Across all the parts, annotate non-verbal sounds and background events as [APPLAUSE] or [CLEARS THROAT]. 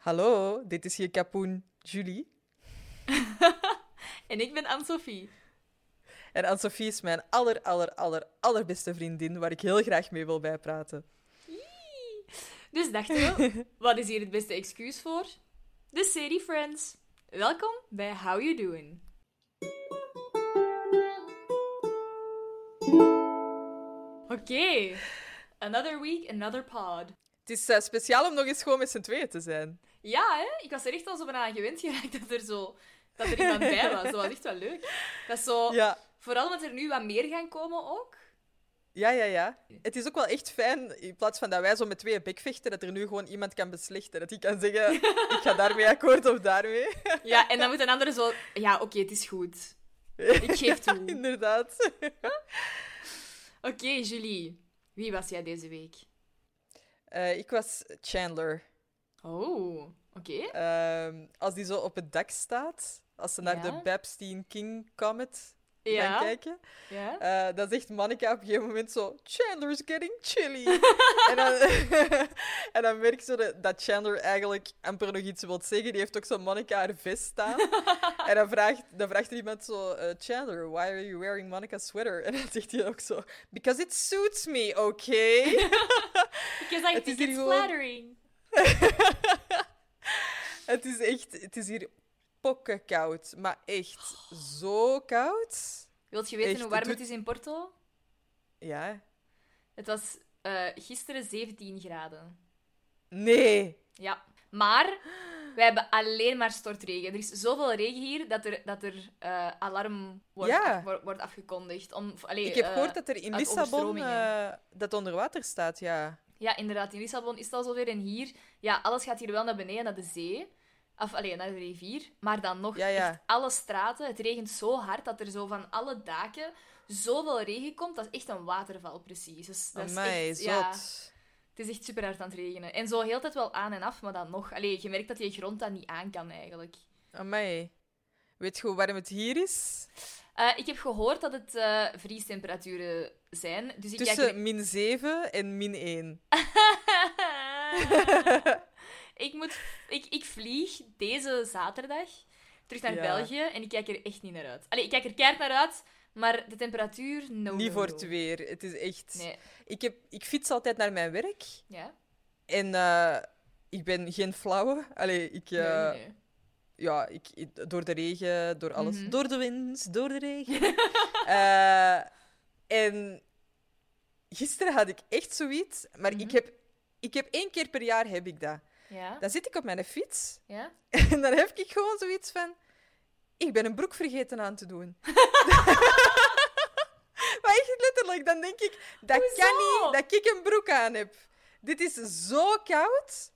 Hallo, dit is hier Kapoen Julie. [LAUGHS] en ik ben Anne-Sophie. En Anne-Sophie is mijn aller, aller, aller, allerbeste vriendin, waar ik heel graag mee wil bijpraten. Dus dachten we, [LAUGHS] wat is hier het beste excuus voor? De serie Friends. Welkom bij How You Doing. Oké, another week, another pod. Het is uh, speciaal om nog eens gewoon met z'n tweeën te zijn. Ja, hè? ik was er echt al zo bijna gewend geraakt dat er, zo, dat er iemand bij was. Dat was echt wel leuk. Dat is zo... Ja. Vooral omdat er nu wat meer gaan komen ook. Ja, ja, ja. Het is ook wel echt fijn, in plaats van dat wij zo met tweeën bekvechten, dat er nu gewoon iemand kan beslechten. Dat hij kan zeggen, [LAUGHS] ik ga daarmee akkoord of daarmee. Ja, en dan moet een ander zo... Ja, oké, het is goed. Ik geef [LAUGHS] toe. inderdaad. [LAUGHS] Oké, Julie. Wie was jij deze week? Uh, ik was Chandler. Oh, oké. Uh, als die zo op het dak staat, als ze naar Ja? de Babstein King Comet Ja. gaan kijken, Ja? uh, dan zegt Monica op een gegeven moment zo: Chandler's getting chilly. [LAUGHS] en, dan, [LAUGHS] en dan merk je zo dat, Chandler eigenlijk amper nog iets wil zeggen. Die heeft ook zo Monica haar vest staan. [LAUGHS] en dan vraagt, dan vraagt er iemand zo: uh, Chandler, why are you wearing Monica's sweater? En dan zegt hij ook zo: Because it suits me, okay? Because I Het think it's gewoon- flattering. [LAUGHS] Het is echt, het is hier pokken koud, maar echt zo koud. Wilt je weten Echt, hoe warm het het is in Porto? Ja. Het was eh, gisteren 17 graden. Nee. Ja. Maar wij hebben alleen maar stortregen. Er is zoveel regen hier dat er, dat er eh, alarm wordt, Ja. af- wordt- wordt afgekondigd. Om, allee, Ik heb eh, gehoord dat er in Lissabon dat onder water staat, ja. Ja, inderdaad. In Lissabon is het al zover. En hier, ja, alles gaat hier wel naar beneden, naar de zee. Of alleen naar de rivier. Maar dan nog, Ja, ja. echt alle straten. Het regent zo hard dat er zo van alle daken zoveel regen komt. Dat is echt een waterval, precies. Dus dat is echt, ja, het is echt super hard aan het regenen. En zo heel tijd wel aan en af, maar dan nog. Allee, je merkt dat je grond dat niet aan kan, eigenlijk. Amai. Weet je hoe warm het hier is? Eh, ik heb gehoord dat het eh, vriestemperaturen zijn. Dus ik kijk Tussen min 7 en min 1. [LAUGHS] ik, moet, ik, ik vlieg deze zaterdag terug naar Ja. België en ik kijk er echt niet naar uit. Allee, ik kijk er keihard naar uit, maar de temperatuur, no, Niet no, voor no. het weer. Het is echt... Nee. Ik, heb, ik fiets altijd naar mijn werk. Ja? En eh, ik ben geen flauwe. Allee, ik... Nee, nee. Ja, ik, ik- door de regen, door alles. Mhm. Door de wind, door de regen. [LAUGHS] Eh, en gisteren had ik echt zoiets, maar Mhm. ik, heb, ik heb één keer per jaar heb ik dat. Ja? Dan zit ik op mijn fiets Ja? [LAUGHS] en dan heb ik gewoon zoiets van... Ik ben een broek vergeten aan te doen. [LAUGHS] maar echt letterlijk, dan denk ik... Dat Hoezo? kan niet dat ik een broek aan heb. Dit is zo koud.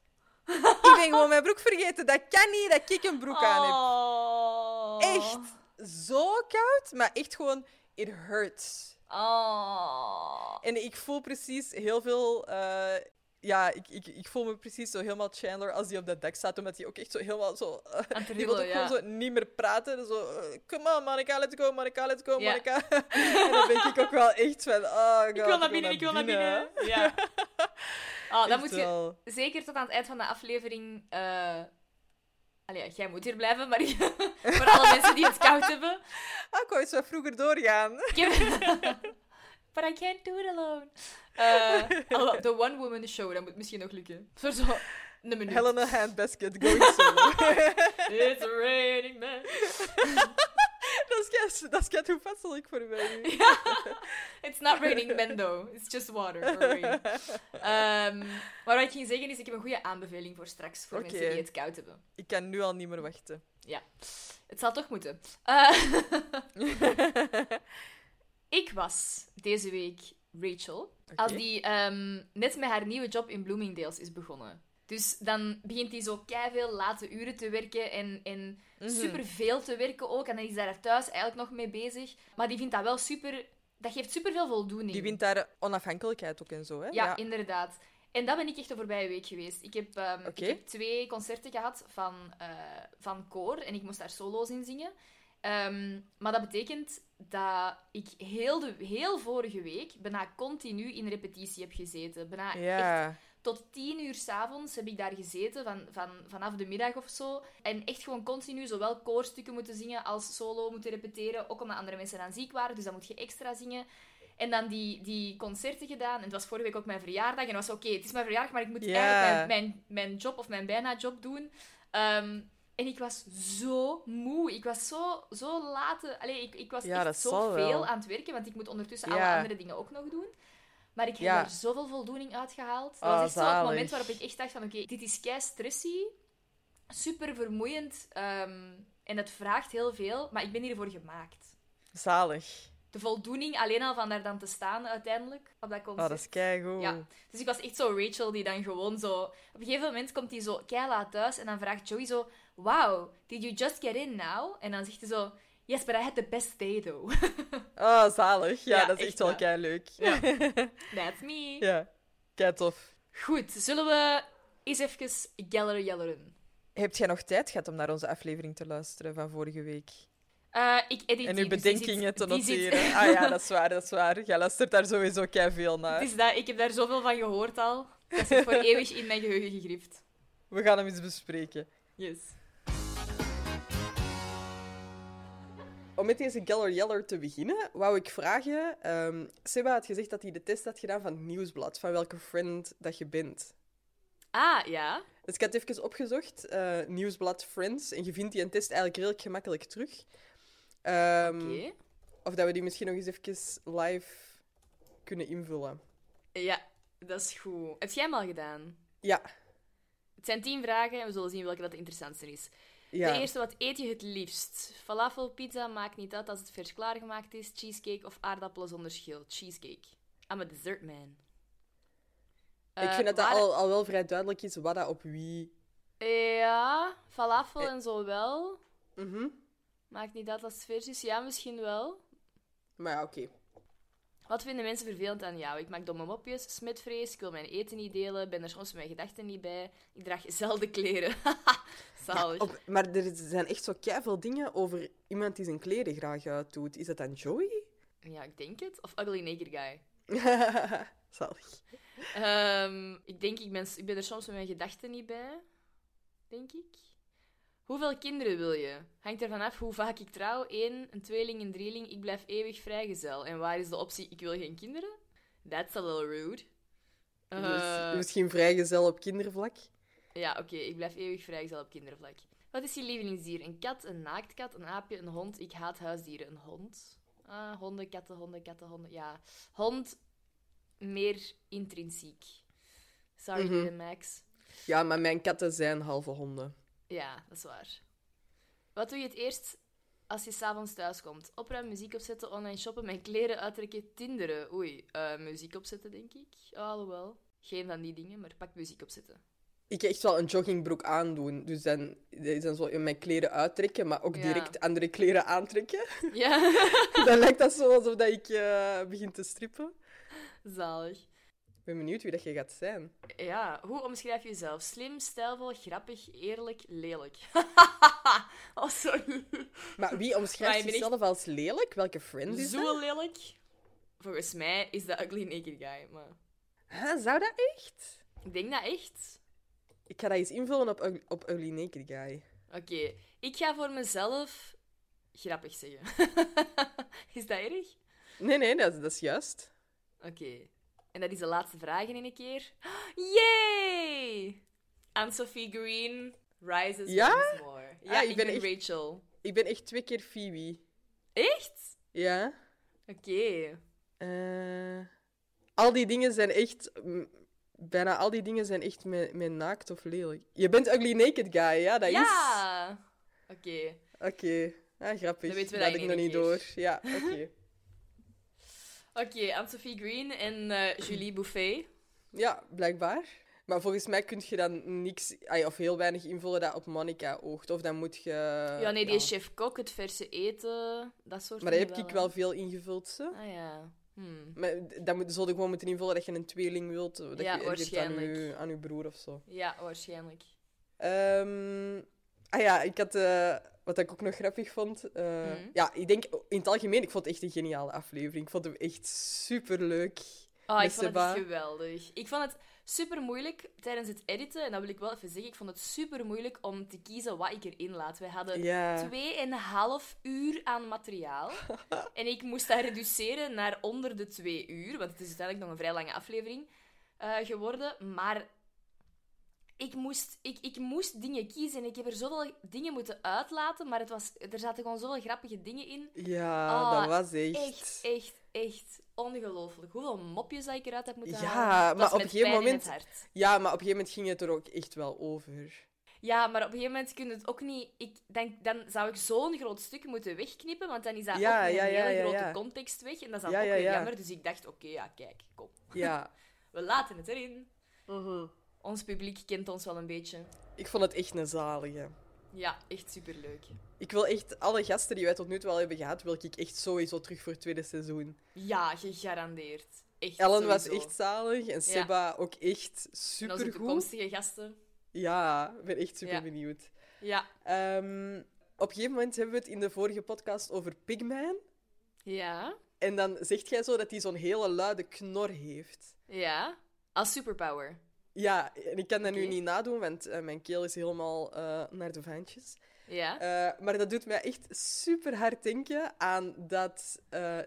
[LAUGHS] ik ben gewoon mijn broek vergeten. Dat kan niet dat ik een broek aan heb. Oh. Echt zo koud, maar echt gewoon, it hurts. Oh. En ik voel precies heel veel. eh, ja, ik, ik, ik voel me precies zo helemaal Chandler als hij op dat dak staat, omdat hij ook echt zo helemaal zo. het die wil ook ja. gewoon zo niet meer praten. Zo, eh, come on, Monica, let's go, Monica, let's go. Monica. [LAUGHS] en dan denk ik ook wel echt van, oh god, Ik wil naar binnen, ik wil naar binnen. [LAUGHS] Ja. Oh, dan moet je wel. zeker tot aan het eind van de aflevering. eh Allee, jij moet hier blijven, maar [LAUGHS] voor alle mensen die het koud hebben. Ah, ik eens wat vroeger doorgaan. Ik heb... But I can't do it alone. [LAUGHS] Alhoewel, [LAUGHS] de One Woman Show, dat moet misschien nog lukken. Voor zo een minuut. Helena Handbasket [LAUGHS] going solo. It's raining men. dat is kei- dat is kei toepasselijk voor mij nu. It's not raining men, though. It's just water for rain. Ehm, maar wat ik ging zeggen is, ik heb een goede aanbeveling voor straks, voor mensen die het koud hebben. Ik kan nu al niet meer wachten. Ja, het zal toch moeten. Eh, ik was deze week Rachel, als Oké. die ehm, net met haar nieuwe job in Bloomingdale's is begonnen. Dus dan begint hij zo veel late uren te werken en, en Mhm. superveel te werken ook. En dan is hij daar thuis eigenlijk nog mee bezig. Maar die vindt dat wel super... Dat geeft superveel voldoening. Die wint daar onafhankelijkheid ook en zo, hè? Ja, inderdaad. En dat ben ik echt de voorbije week geweest. Ik heb, ehm, ik heb twee concerten gehad van, eh, van koor en ik moest daar solo's in zingen. Ehm, maar dat betekent dat ik heel, de, heel vorige week bijna continu in repetitie heb gezeten. Bijna echt tot tien uur s'avonds heb ik daar gezeten, van, van, vanaf de middag of zo. En echt gewoon continu zowel koorstukken moeten zingen als solo moeten repeteren. Ook omdat andere mensen dan ziek waren, dus dan moet je extra zingen. En dan die, die concerten gedaan. En het was vorige week ook mijn verjaardag. En het was oké, het is mijn verjaardag, maar ik moet eigenlijk mijn, mijn, mijn job of mijn bijna job doen. Ehm, en ik was zo moe. Ik was zo, zo laat. Allee, ik, ik was Ja, echt zo veel aan het werken, want ik moet ondertussen alle andere dingen ook nog doen. Maar ik heb Ja. er zoveel voldoening uitgehaald. Dat Ah, was echt zo het moment waarop ik echt dacht van oké, dit is kei stressy. Super vermoeiend. ehm, en het vraagt heel veel, maar ik ben hiervoor gemaakt. Zalig. De voldoening alleen al van daar dan te staan uiteindelijk op dat concert. Oh, dat is keigoed. Ja. Dus ik was echt zo Rachel die dan gewoon zo... Op een gegeven moment komt hij zo keihard thuis en dan vraagt Joey zo... Wow, did you just get in now? En dan zegt hij zo... Yes, but I had the best day though. [LAUGHS] Oh, zalig. Ja, Ja, dat is echt wel kei leuk. Ja. [LAUGHS] That's me. ja. Kei tof. Goed, zullen we eens even geller jelleren? Heb jij nog tijd gehad om naar onze aflevering te luisteren van vorige week? Eh, ik edit En uw dus bedenkingen zit- te zit- noteren. Ah ja, dat is waar, dat is waar. Jij luistert daar sowieso kei veel naar. [LAUGHS] Het is dat, ik heb daar zoveel van gehoord al. Dat zit voor eeuwig in mijn geheugen gegrift. We gaan hem eens bespreken. Yes. Om met deze Geller Yeller te beginnen, wou ik vragen... ehm Seba had gezegd dat hij de test had gedaan van het Nieuwsblad, van welke friend dat je bent. Ah, ja. Dus ik had even opgezocht, eh, Nieuwsblad Friends, en je vindt die een test eigenlijk redelijk gemakkelijk terug. Ehm, Oké. Of dat we die misschien nog eens even live kunnen invullen. Ja, dat is goed. Heb jij hem al gedaan? Ja, Het zijn tien vragen en we zullen zien welke dat de interessantste is. Ja. De eerste, wat eet je het liefst? Falafel, pizza, maakt niet uit als het vers klaargemaakt is. Cheesecake of aardappelen zonder schil? Cheesecake. I'm a dessert man. ik Eh, vind dat dat al, al wel vrij duidelijk is wat dat op wie... Ja, falafel Eh. en zo wel. Mhm. Maakt niet uit als het vers is. Ja, misschien wel. Maar ja, oké. Wat vinden mensen vervelend aan jou? Ik maak domme mopjes, smetvrees, ik wil mijn eten niet delen, ben er soms mijn gedachten niet bij. Ik draag zelden kleren. [LAUGHS] Zalig. Op- maar er zijn echt zo veel dingen over iemand die zijn kleren graag uitdoet. Is dat dan Joey? Ja, ik denk het. Of Ugly Naked Guy. [LAUGHS] Zalig. Ehm, ik denk, ik ben, ik ben er soms met mijn gedachten niet bij. Denk ik. Hoeveel kinderen wil je? Hangt ervan af hoe vaak ik trouw. Eén, een tweeling, een drieling. Ik blijf eeuwig vrijgezel. En waar is de optie ik wil geen kinderen? That's a little rude. Dus, misschien vrijgezel op kindervlak. Ja, oké. ik blijf eeuwig vrijgezel op kindervlak. Wat is je lievelingsdier? Een kat, een naaktkat, een aapje, een hond? Ik haat huisdieren. Een hond? Ah, honden, katten, honden, katten, honden. Ja. Hond, meer intrinsiek. Sorry, Mhm. Max. Ja, maar mijn katten zijn halve honden. Ja, dat is waar. Wat doe je het eerst als je s'avonds thuis komt? Opruimen, muziek opzetten, online shoppen, mijn kleren uittrekken, tinderen. Oei, eh, muziek opzetten, denk ik. Oh, alhoewel. Geen van die dingen, maar pak muziek opzetten. Ik echt wel een joggingbroek aandoen. Dus dan, dan zo in mijn kleren uittrekken, maar ook Ja. direct andere kleren aantrekken. [LAUGHS] Ja, [LAUGHS] dan lijkt dat zo alsof dat ik eh, begin te strippen. zalig. Ik ben benieuwd wie dat je gaat zijn. Ja, hoe omschrijf je jezelf? Slim, stijlvol, grappig, eerlijk, lelijk. [LAUGHS] oh, sorry. Maar wie Maar omschrijft je zichzelf als lelijk? Welke friend is dat? Zo lelijk. Volgens mij is dat Ugly Naked Guy, maar... Huh, zou dat echt? Ik denk dat echt. Ik ga dat eens invullen op, Ug- op Ugly Naked Guy. Oké, ik ga voor mezelf grappig zeggen. [LAUGHS] is dat erg? Nee, nee, dat, dat is juist. Oké. En dat is de laatste vraag in een keer. Yay! Anne-Sophie Green rises Ja? once more. Ja, Ah, ik ik ben ben, echt- Rachel. Ik ben echt twee keer Phoebe. Echt? Ja. Oké. Eh, al die dingen zijn echt... mm, Bijna al die dingen zijn echt met, met naakt of lelijk. Je bent Ugly Naked Guy, ja? Dat is... Ja! Oké. Oké. Ah, grappig. Dan weten we dat dat had ik nog niet keer. door. Ja, oké. [LAUGHS] Oké, Anne-Sophie Green en eh, Julie Bouffet. ja, blijkbaar. Maar volgens mij kun je dan niks... ay, of heel weinig invullen dat op Monica oogt. Of dan moet je... ja, nee, die chef-kok, het verse eten, dat soort Maar daar dingen heb ik wel veel ingevuld, ze. Ah ja. Hmm. Maar dan moet, zul je gewoon moeten invullen dat je een tweeling wilt. Dat Ja, je ergeeft aan waarschijnlijk. je, aan je broer of zo. Ja, waarschijnlijk. Ehm, ah ja, ik had... eh, wat ik ook nog grappig vond. eh, Mhm. Ja, ik denk in het algemeen, ik vond het echt een geniale aflevering. Ik vond hem echt super leuk. Oh, ik vond het Seba. geweldig. Ik vond het super moeilijk tijdens het editen. En dat wil ik wel even zeggen. Ik vond het super moeilijk om te kiezen wat ik erin laat. We hadden Ja. tweeënhalf uur aan materiaal. [LAUGHS] en ik moest dat reduceren naar onder de twee uur. Want het is uiteindelijk nog een vrij lange aflevering eh, geworden. Maar ik moest, ik, ik moest dingen kiezen. En ik heb er zoveel dingen moeten uitlaten. Maar het was, er zaten gewoon zoveel grappige dingen in. Ja, Ah, dat was echt... Echt, echt, echt ongelooflijk. Hoeveel mopjes dat ik eruit heb moeten Ja, halen. Maar op een gegeven moment-. Ja, maar op een gegeven moment ging het er ook echt wel over. Ja, maar op een gegeven moment kun je het ook niet... Ik denk, dan zou ik zo'n groot stuk moeten wegknippen, want dan is dat Ja, ook ja, een ja, hele ja, grote ja. context weg. En dat is dan Ja, ook ja, weer ja. jammer. Dus ik dacht, oké, ja, kijk, kom. Ja. [LAUGHS] We laten het erin. Ons publiek kent ons wel een beetje. Ik vond het echt een zalige. Ja, echt superleuk. Ik wil echt alle gasten die wij tot nu toe al hebben gehad, wil ik echt sowieso terug voor het tweede seizoen. Ja, gegarandeerd. Echt Ellen was echt zalig en Seba ook echt En onze supergoed. toekomstige gasten. Ja, ik ben echt super Ja. benieuwd. Ja. Ehm, op een gegeven moment hebben we het in de vorige podcast over Pigman. Ja. En dan zegt jij zo dat hij zo'n hele luide knor heeft. Ja. Als superpower. Ja, en ik kan dat nu niet nadoen, want eh, mijn keel is helemaal eh, naar de vaantjes. Ja. Eh, maar dat doet mij echt super hard denken aan dat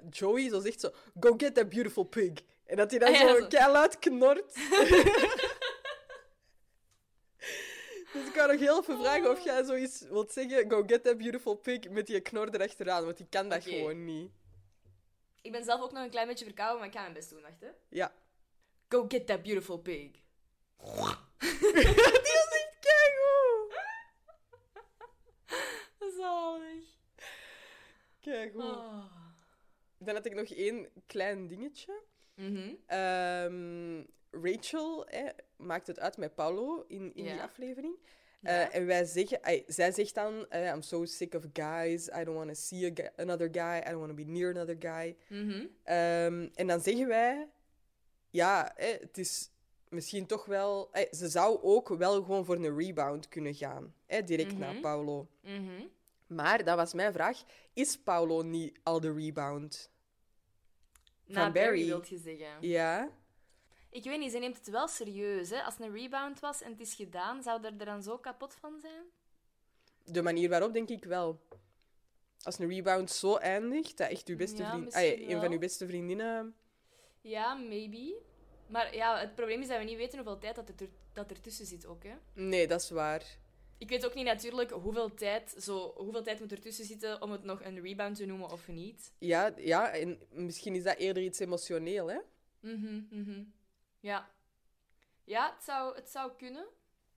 Joey zo zegt zo... Go get that beautiful pig. En dat hij dan Ah, ja, zo zo. keihard knort. [LAUGHS] dus ik wou nog heel even vragen of jij zoiets wilt zeggen... Go get that beautiful pig met die knor erachteraan. Want die kan dat gewoon niet. Ik ben zelf ook nog een klein beetje verkouden, maar ik ga mijn best doen. Wacht, hè. Ja. Go get that beautiful pig. [LAUGHS] die is echt keigoed. [LAUGHS] Zalig. Keigoed. Oh. Dan had ik nog één klein dingetje. Mhm. Ehm, Rachel eh, maakt het uit met Paulo in, in die aflevering. Ja. Eh, en wij zeggen, zij zegt dan: eh, I'm so sick of guys. I don't want to see a another guy. I don't want to be near another guy. Mhm. Ehm, en dan zeggen wij: Ja, eh, het is misschien toch wel. eh, ze zou ook wel gewoon voor een rebound kunnen gaan. eh, direct na Mhm. Paulo. Mhm. Maar dat was mijn vraag: is Paulo niet al de rebound? Na Van Barry, Barry. wilt je zeggen. Ja. Ik weet niet, ze neemt het wel serieus. Hè? Als het een rebound was en het is gedaan, zou er dan zo kapot van zijn? De manier waarop, denk ik wel. Als een rebound zo eindigt, dat echt uw beste Ja, vriend... een van uw beste vriendinnen... Ja, maybe. Maar ja, het probleem is dat we niet weten hoeveel tijd dat er, dat er tussen zit ook. Hè? Nee, dat is waar. Ik weet ook niet natuurlijk hoeveel tijd, zo, hoeveel tijd moet er tussen zitten om het nog een rebound te noemen of niet. Ja, ja, en misschien is dat eerder iets emotioneel, hè? Mhm, mhm. Ja. Ja, het zou, het zou kunnen.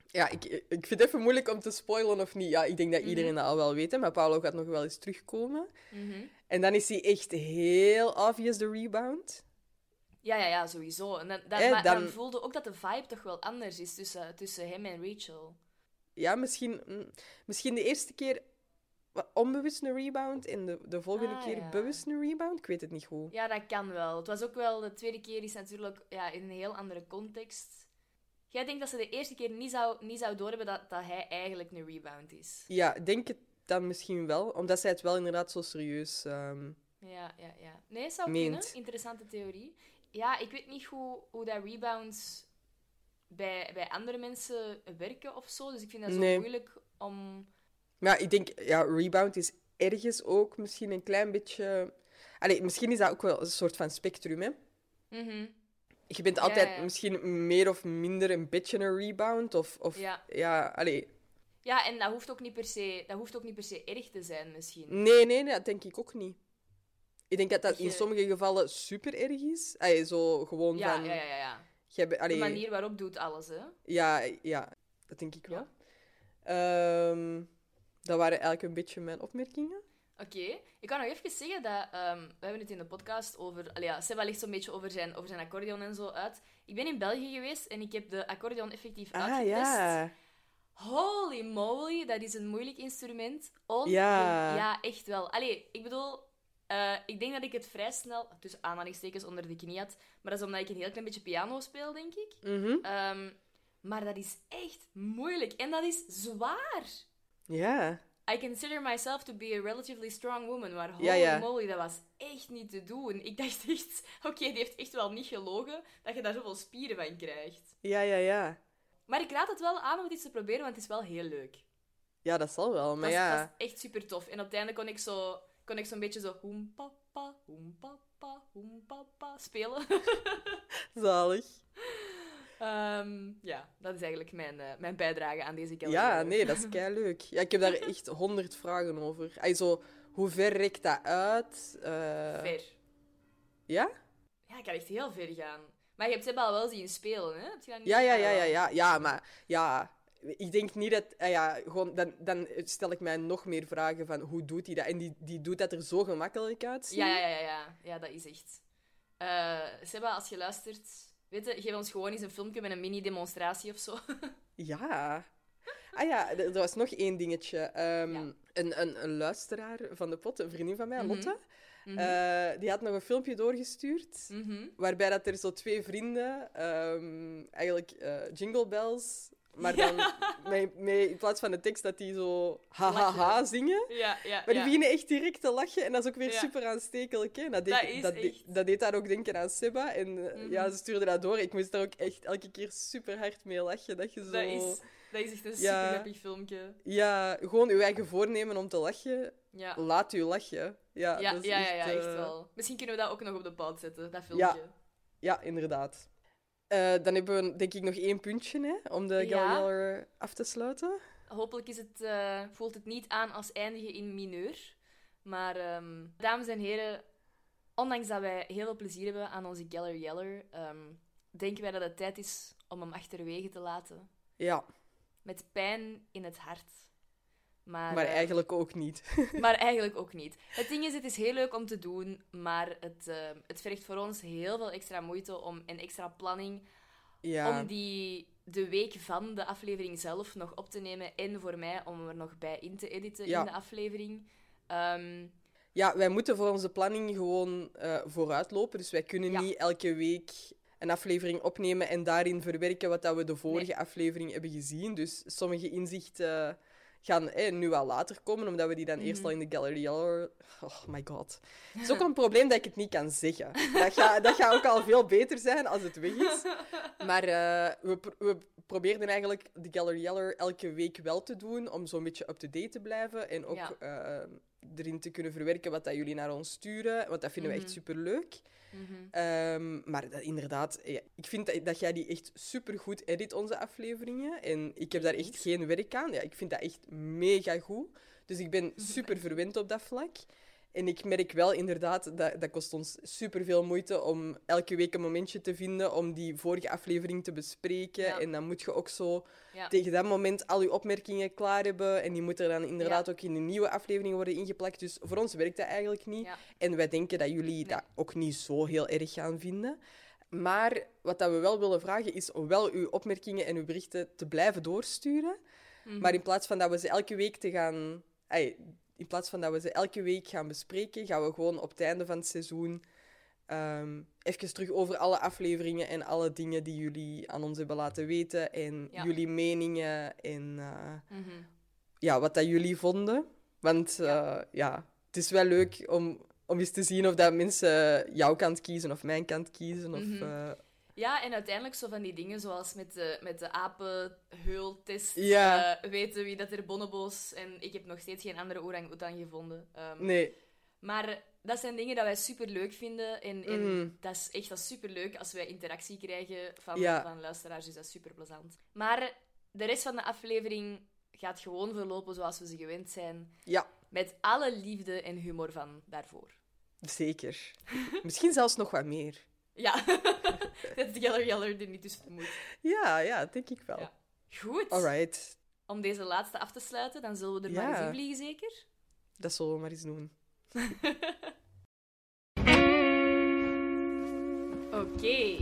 Ja, ik, ik vind het even moeilijk om te spoilen of niet. Ja, ik denk dat iedereen Mhm. dat al wel weet, hè, maar Paolo gaat nog wel eens terugkomen. Mhm. En dan is hij echt heel obvious de rebound. Ja, ja, ja, sowieso. En dan, dan, Eh, maar dan- dan voelde ook dat de vibe toch wel anders is tussen, tussen hem en Rachel. Ja, misschien, mm, misschien de eerste keer onbewust een rebound en de, de volgende Ah, keer ja. bewust een rebound. Ik weet het niet goed. Ja, dat kan wel. Het was ook wel, de tweede keer is natuurlijk ja, in een heel andere context. Jij denkt dat ze de eerste keer niet zou, niet zou doorhebben dat, dat hij eigenlijk een rebound is. Ja, denk het dan misschien wel, omdat zij het wel inderdaad zo serieus... ehm, Ja, ja, ja. Nee, zou Meent. kunnen. Interessante theorie. Ja, ik weet niet hoe, hoe dat rebounds bij, bij andere mensen werken of zo. Dus ik vind dat zo Nee. moeilijk om... Maar ja, ik denk, ja, rebound is ergens ook misschien een klein beetje... Allee, misschien is dat ook wel een soort van spectrum, hè? Mhm. Je bent altijd ja, ja. misschien meer of minder een beetje een rebound, of... of Ja. ja, allee... Ja, en dat hoeft, ook niet per se, dat hoeft ook niet per se erg te zijn, misschien. Nee, nee, dat denk ik ook niet. Ik denk dat dat in sommige gevallen super erg is. Allee, zo gewoon Ja, van... ja, ja, ja. ja. jij bent- De manier waarop doet alles, hè. Ja, ja, dat denk ik wel. Ehm, dat waren eigenlijk een beetje mijn opmerkingen. Oké, ik kan nog even zeggen dat ehm, we hebben het in de podcast over. Allee, ja, Seba legt zo'n beetje over zijn, over zijn accordeon en zo uit. Ik ben in België geweest en ik heb de accordeon effectief Ah, uitgetest. ja. Holy moly, dat is een moeilijk instrument. On Ja. ja, echt wel. Allee, ik bedoel, eh, ik denk dat ik het vrij snel, tussen aanhalingstekens, onder de knie had. Maar dat is omdat ik een heel klein beetje piano speel, denk ik. Mhm. Ehm, maar dat is echt moeilijk en dat is zwaar. Ja. I consider myself to be a relatively strong woman. Maar holy Ja, ja. moly, dat was echt niet te doen. Ik dacht echt, [LAUGHS] oké, die heeft echt wel niet gelogen dat je daar zoveel spieren van krijgt. Ja, ja, ja. Maar ik raad het wel aan om het eens te proberen, want het is wel heel leuk. Ja, dat zal wel, maar dat, ja. dat is echt super tof. En op het einde kon ik zo, kon ik zo'n beetje zo hoem papa, hoem papa, hoem papa spelen. [LAUGHS] Zalig. Ehm, ja, dat is eigenlijk mijn, eh, mijn bijdrage aan deze kelder. Ja, nee, dat is [LAUGHS] kei leuk. Ja, ik heb daar echt honderd vragen over. Ay, zo, hoe ver rekt dat uit? Eh, Ver. Ja? Ja, ik kan echt heel ver gaan. Maar je hebt Sebba al wel zien spelen, hè? Heb je dat niet Ja, ja, ja, ja, ja. Ja, maar ja, ik denk niet dat... ah ja, gewoon, dan, dan stel ik mij nog meer vragen van hoe doet hij dat? En die, die doet dat er zo gemakkelijk uit. Ja, ja, ja, ja, ja. Dat is echt. Eh Sebba, als je luistert, weet je, geef ons gewoon eens een filmpje met een mini-demonstratie of zo. [LAUGHS] Ja. Ah ja, er er was nog één dingetje. Ehm, Ja. een, een, een luisteraar van de pot, een vriendin van mij, Mhm. Lotte, eh, die had nog een filmpje doorgestuurd. Mhm. Waarbij dat er zo twee vrienden, ehm, eigenlijk eh, jingle bells, maar dan met, met, in plaats van de tekst dat die zo ha ha ha Lachen. zingen. Ja, ja, Maar die beginnen echt direct te lachen en dat is ook weer super aanstekelijk. Hè? Dat, deed, Dat dat, de- echt. dat deed daar ook denken aan Seba. En eh, Mhm. ja, ze stuurde dat door. Ik moest daar ook echt elke keer super hard mee lachen. Dat je zo... Dat is, dat is echt een super grappig filmpje. Ja, gewoon je eigen voornemen om te lachen. Laat u lachen. Ja, Ja, dat is ja, ja, ja, echt eh, wel. Misschien kunnen we dat ook nog op de pout zetten, dat filmpje. Ja, inderdaad. Eh, dan hebben we denk ik nog één puntje hè, om de Ja. Gallery af te sluiten. Hopelijk is het, eh, voelt het niet aan als eindigen in mineur. Maar, ehm, dames en heren, ondanks dat wij heel veel plezier hebben aan onze Geller Yeller, ehm, denken wij dat het tijd is om hem achterwege te laten. Ja, Met pijn in het hart. Maar, maar eh, eigenlijk ook niet. [LAUGHS] maar eigenlijk ook niet. Het ding is, het is heel leuk om te doen, maar het, eh, het vergt voor ons heel veel extra moeite om, en extra planning Ja, om die de week van de aflevering zelf nog op te nemen en voor mij om er nog bij in te editen Ja. in de aflevering. Ehm, ja wij moeten voor onze planning gewoon eh, vooruitlopen. Dus wij kunnen Ja. niet elke week een aflevering opnemen en daarin verwerken wat dat we de vorige aflevering hebben gezien. Dus sommige inzichten gaan eh, nu al later komen, omdat we die dan eerst Mhm. al in de Gallery Yellow... Oh my god. Het is ook [LAUGHS] een probleem dat ik het niet kan zeggen. Dat gaat dat gaat ook al veel beter zijn als het weg is. Maar eh, we, pro- we probeerden eigenlijk de Gallery elke week wel te doen, om zo'n beetje up-to-date te blijven. En ook Ja. eh, erin te kunnen verwerken wat dat jullie naar ons sturen, want dat vinden we echt Mhm. superleuk. Ehm, maar dat, inderdaad, ja, ik vind dat, dat jij die echt supergoed edit, onze afleveringen. En ik heb daar echt geen werk aan. Ja, ik vind dat echt mega goed. Dus ik ben [LAUGHS] super verwend op dat vlak. En ik merk wel inderdaad, dat, dat kost ons superveel moeite om elke week een momentje te vinden om die vorige aflevering te bespreken. Ja. En dan moet je ook zo Ja. tegen dat moment al je opmerkingen klaar hebben. En die moeten dan inderdaad ook in de nieuwe aflevering worden ingeplakt. Dus voor ons werkt dat eigenlijk niet. En wij denken dat jullie dat ook niet zo heel erg gaan vinden. Maar wat dat we wel willen vragen is om wel uw opmerkingen en uw berichten te blijven doorsturen. Mhm. Maar in plaats van dat we ze elke week te gaan... in plaats van dat we ze elke week gaan bespreken, gaan we gewoon op het einde van het seizoen ehm even terug over alle afleveringen en alle dingen die jullie aan ons hebben laten weten. En Ja. jullie meningen en eh, Mhm. ja, wat dat jullie vonden. Want ja. ja, het is wel leuk om, om eens te zien of dat mensen jouw kant kiezen of mijn kant kiezen. Of, Mhm. eh, Ja, en uiteindelijk zo van die dingen zoals met de, met de apenheultest. Ja. eh, weten wie dat er bonobo's... En ik heb nog steeds geen andere orang-oetan gevonden. Ehm, nee, Maar dat zijn dingen dat wij super leuk vinden. En, en Mhm. dat is echt dat super leuk als wij interactie krijgen van, Ja. van luisteraars. Dus dat is super plezant. Maar de rest van de aflevering gaat gewoon verlopen zoals we ze gewend zijn. ja, Met alle liefde en humor van daarvoor. zeker. [LAUGHS] Misschien zelfs nog wat meer. Ja, [LAUGHS] dat Geller Geller er niet tussen moet. Ja, ja, denk ik wel. Ja. Goed. Alright, Om deze laatste af te sluiten, dan zullen we er Ja. maar eens in vliegen, zeker? dat zullen we maar eens doen. [LAUGHS] Oké.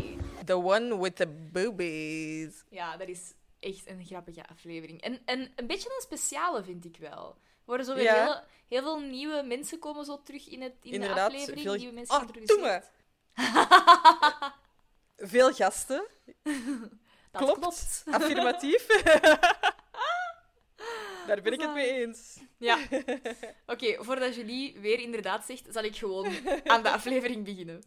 The one with the boobies. Ja, dat is echt een grappige aflevering. En, en een beetje een speciale, vind ik wel. Er worden zo weer Ja. heel, heel veel nieuwe mensen komen zo terug in, het, in de aflevering. veel- Nieuwe mensen Oh, geïntroduceerd. [LAUGHS] Veel gasten. [LAUGHS] Dat Klopt. klopt. [LAUGHS] Affirmatief. Daar ben ik het mee eens. Ja. Oké, voordat Julie weer inderdaad zegt, zal ik gewoon aan de aflevering beginnen.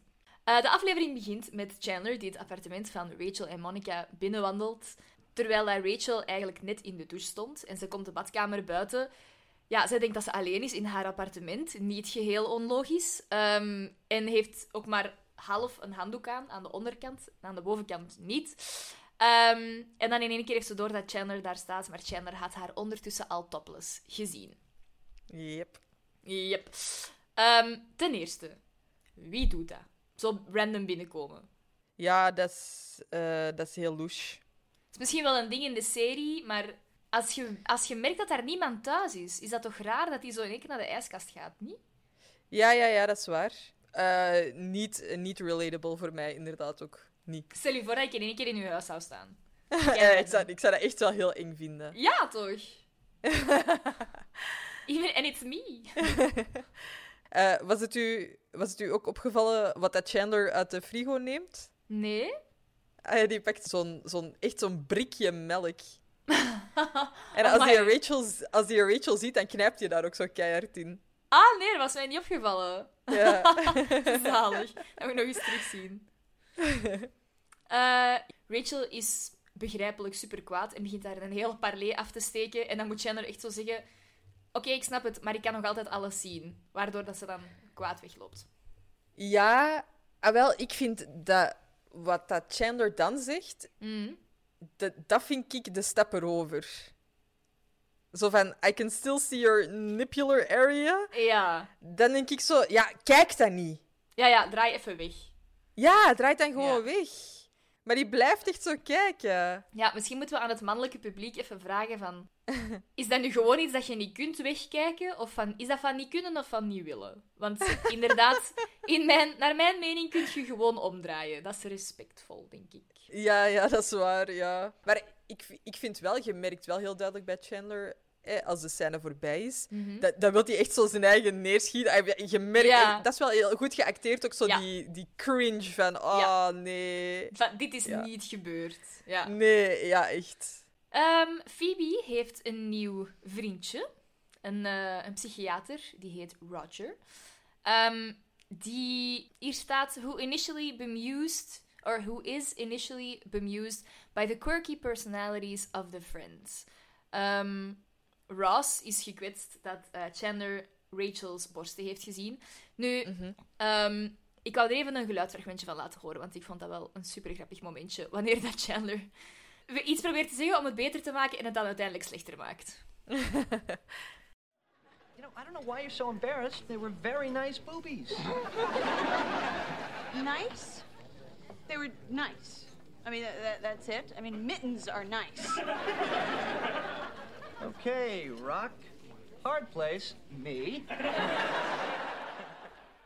Uh, de aflevering begint met Chandler die het appartement van Rachel en Monica binnenwandelt. Terwijl Rachel eigenlijk net in de douche stond en ze komt de badkamer buiten. Ja, zij denkt dat ze alleen is in haar appartement. Niet geheel onlogisch. Um, en heeft ook maar half een handdoek aan, aan de onderkant. Aan de bovenkant niet. Um, en dan in één keer heeft ze door dat Chandler daar staat. Maar Chandler had haar ondertussen al topless gezien. Yep. Yep. Um, ten eerste, wie doet dat? Zo random binnenkomen. Ja, dat is, uh, dat is heel louche. Het is misschien wel een ding in de serie, maar als je, als je merkt dat daar niemand thuis is, is dat toch raar dat hij zo in één keer naar de ijskast gaat, niet? Ja, ja, ja, dat is waar. Uh, niet, niet relatable voor mij, inderdaad ook niet. Stel je voor dat ik in één keer in uw huis zou staan. [LAUGHS] ja, ik, zou, ik zou dat echt wel heel eng vinden. Ja, toch? [LAUGHS] Even, and it's me. uh, [LAUGHS] was, het u, was het u ook opgevallen wat dat Chandler uit de frigo neemt? Nee. Uh, die pakt zo'n, zo'n, echt zo'n brikje melk. en als hij, Rachel, als die Rachel ziet, dan knijpt hij daar ook zo keihard in. Ah, nee, dat was mij niet opgevallen. Ja. [LAUGHS] Zalig. Dat moet ik nog eens terugzien. Uh, [LAUGHS] Rachel is begrijpelijk super kwaad en begint daar een hele parley af te steken. En dan moet Chandler echt zo zeggen... Oké, ik snap het, maar ik kan nog altijd alles zien. Waardoor dat ze dan kwaad wegloopt. Ja, ah, wel, ik vind dat wat dat Chandler dan zegt, mm. dat, dat vind ik de stap erover. Zo van, I can still see your nippular area. Ja. Dan denk ik zo, ja, kijk dat niet. Ja, ja, draai even weg. Ja, draait dan gewoon weg. Maar die blijft echt zo kijken. Ja, misschien moeten we aan het mannelijke publiek even vragen van... [LAUGHS] Is dat nu gewoon iets dat je niet kunt wegkijken? Of van, is dat van niet kunnen of van niet willen? Want [LAUGHS] inderdaad, in mijn, naar mijn mening kun je gewoon omdraaien. Dat is respectvol, denk ik. Ja, ja, dat is waar, ja. Maar ik, ik vind wel, je merkt wel heel duidelijk bij Chandler als de scène voorbij is, mm dat, dat wil hij echt zo zijn eigen neerschieten. Je merkt, dat is wel heel goed geacteerd, ook zo die, die cringe van, oh nee. Van, dit is niet gebeurd. Ja. Nee, ja, echt. Um, Phoebe heeft een nieuw vriendje, een, uh, een psychiater, die heet Roger. Um, die hier staat, who initially bemused, or who is initially bemused by the quirky personalities of the friends. Um, Ross is gekwetst dat uh, Chandler Rachel's borsten heeft gezien. Nu, mm um, ik wou er even een geluidsfragmentje van laten horen, want ik vond dat wel een super grappig momentje. Wanneer dat Chandler iets probeert te zeggen om het beter te maken en het dan uiteindelijk slechter maakt. [LAUGHS] you know, I don't know why you're so embarrassed. They were very nice boobies. [LAUGHS] nice? They were nice. I mean, that, that's it. I mean, mittens are nice. [LAUGHS] Okay, Rock. Hard place. Me. [LAUGHS]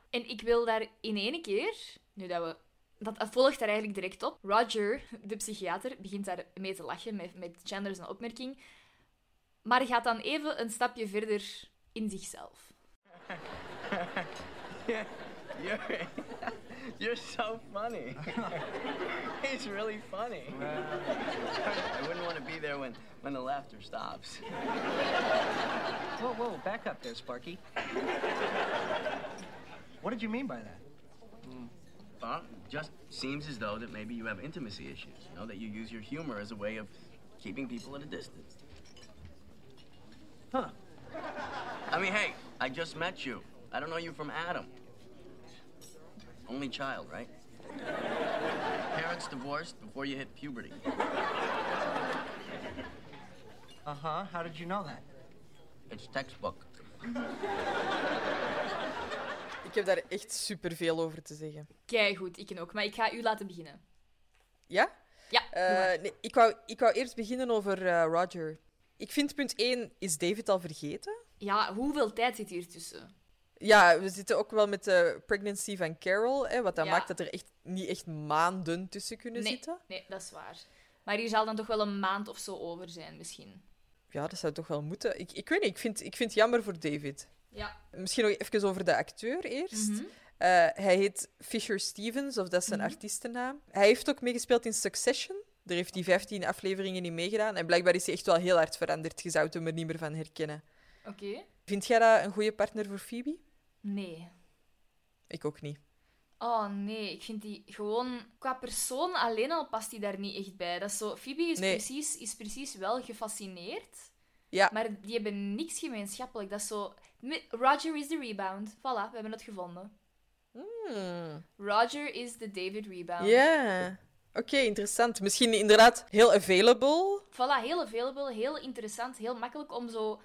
En ik wil daar in één keer, nu dat we. Dat volgt daar eigenlijk direct op. Roger, de psychiater, begint daar mee te lachen met, met Chandler zijn opmerking. Maar gaat dan even een stapje verder in zichzelf. [LAUGHS] you're so funny. [LAUGHS] He's really funny. I wouldn't want to be there when, when the laughter stops. Whoa, whoa, back up there, Sparky. What did you mean by that? Mm, well, it just seems as though that maybe you have intimacy issues. You know, that you use your humor as a way of keeping people at a distance. Huh. I mean, hey, I just met you. I don't know you from Adam. Only child, right? Parents divorced before you hit puberty. Uh huh. How did you know that? It's textbook. Ik heb daar echt superveel over te zeggen. Kei goed, ik ook. Maar ik ga u laten beginnen. Ja? Ja. Uh, nee, ik, wou, ik wou eerst beginnen over uh, Roger. Ik vind punt 1, is David al vergeten? Ja, hoeveel tijd zit hier tussen? Ja, we zitten ook wel met de pregnancy van Carol, hè, wat dan Ja. maakt dat er echt niet echt maanden tussen kunnen Nee. zitten. Nee, dat is waar. Maar hier zal dan toch wel een maand of zo over zijn, misschien. Ja, dat zou toch wel moeten. Ik, ik weet niet, ik vind, ik vind het jammer voor David. Ja. Misschien nog even over de acteur eerst. Mhm. Eh, hij heet Fisher Stevens, of dat is zijn Mhm. artiestennaam. Hij heeft ook meegespeeld in Succession. Daar heeft hij 15 afleveringen in meegedaan. En blijkbaar is hij echt wel heel hard veranderd. Je zou hem er niet meer van herkennen. Oké. Vind jij dat een goede partner voor Phoebe? Nee. Ik ook niet. Oh nee, ik vind die gewoon... Qua persoon alleen al past die daar niet echt bij. Dat is zo... Phoebe is, Nee. precies, is precies wel gefascineerd, Ja, maar die hebben niks gemeenschappelijk. Dat is zo... Roger is de rebound. Voilà, we hebben het gevonden. Hmm. Roger is de David rebound. Ja. Oké, interessant. Misschien inderdaad heel available. Voilà, heel available, heel interessant, heel makkelijk om zo...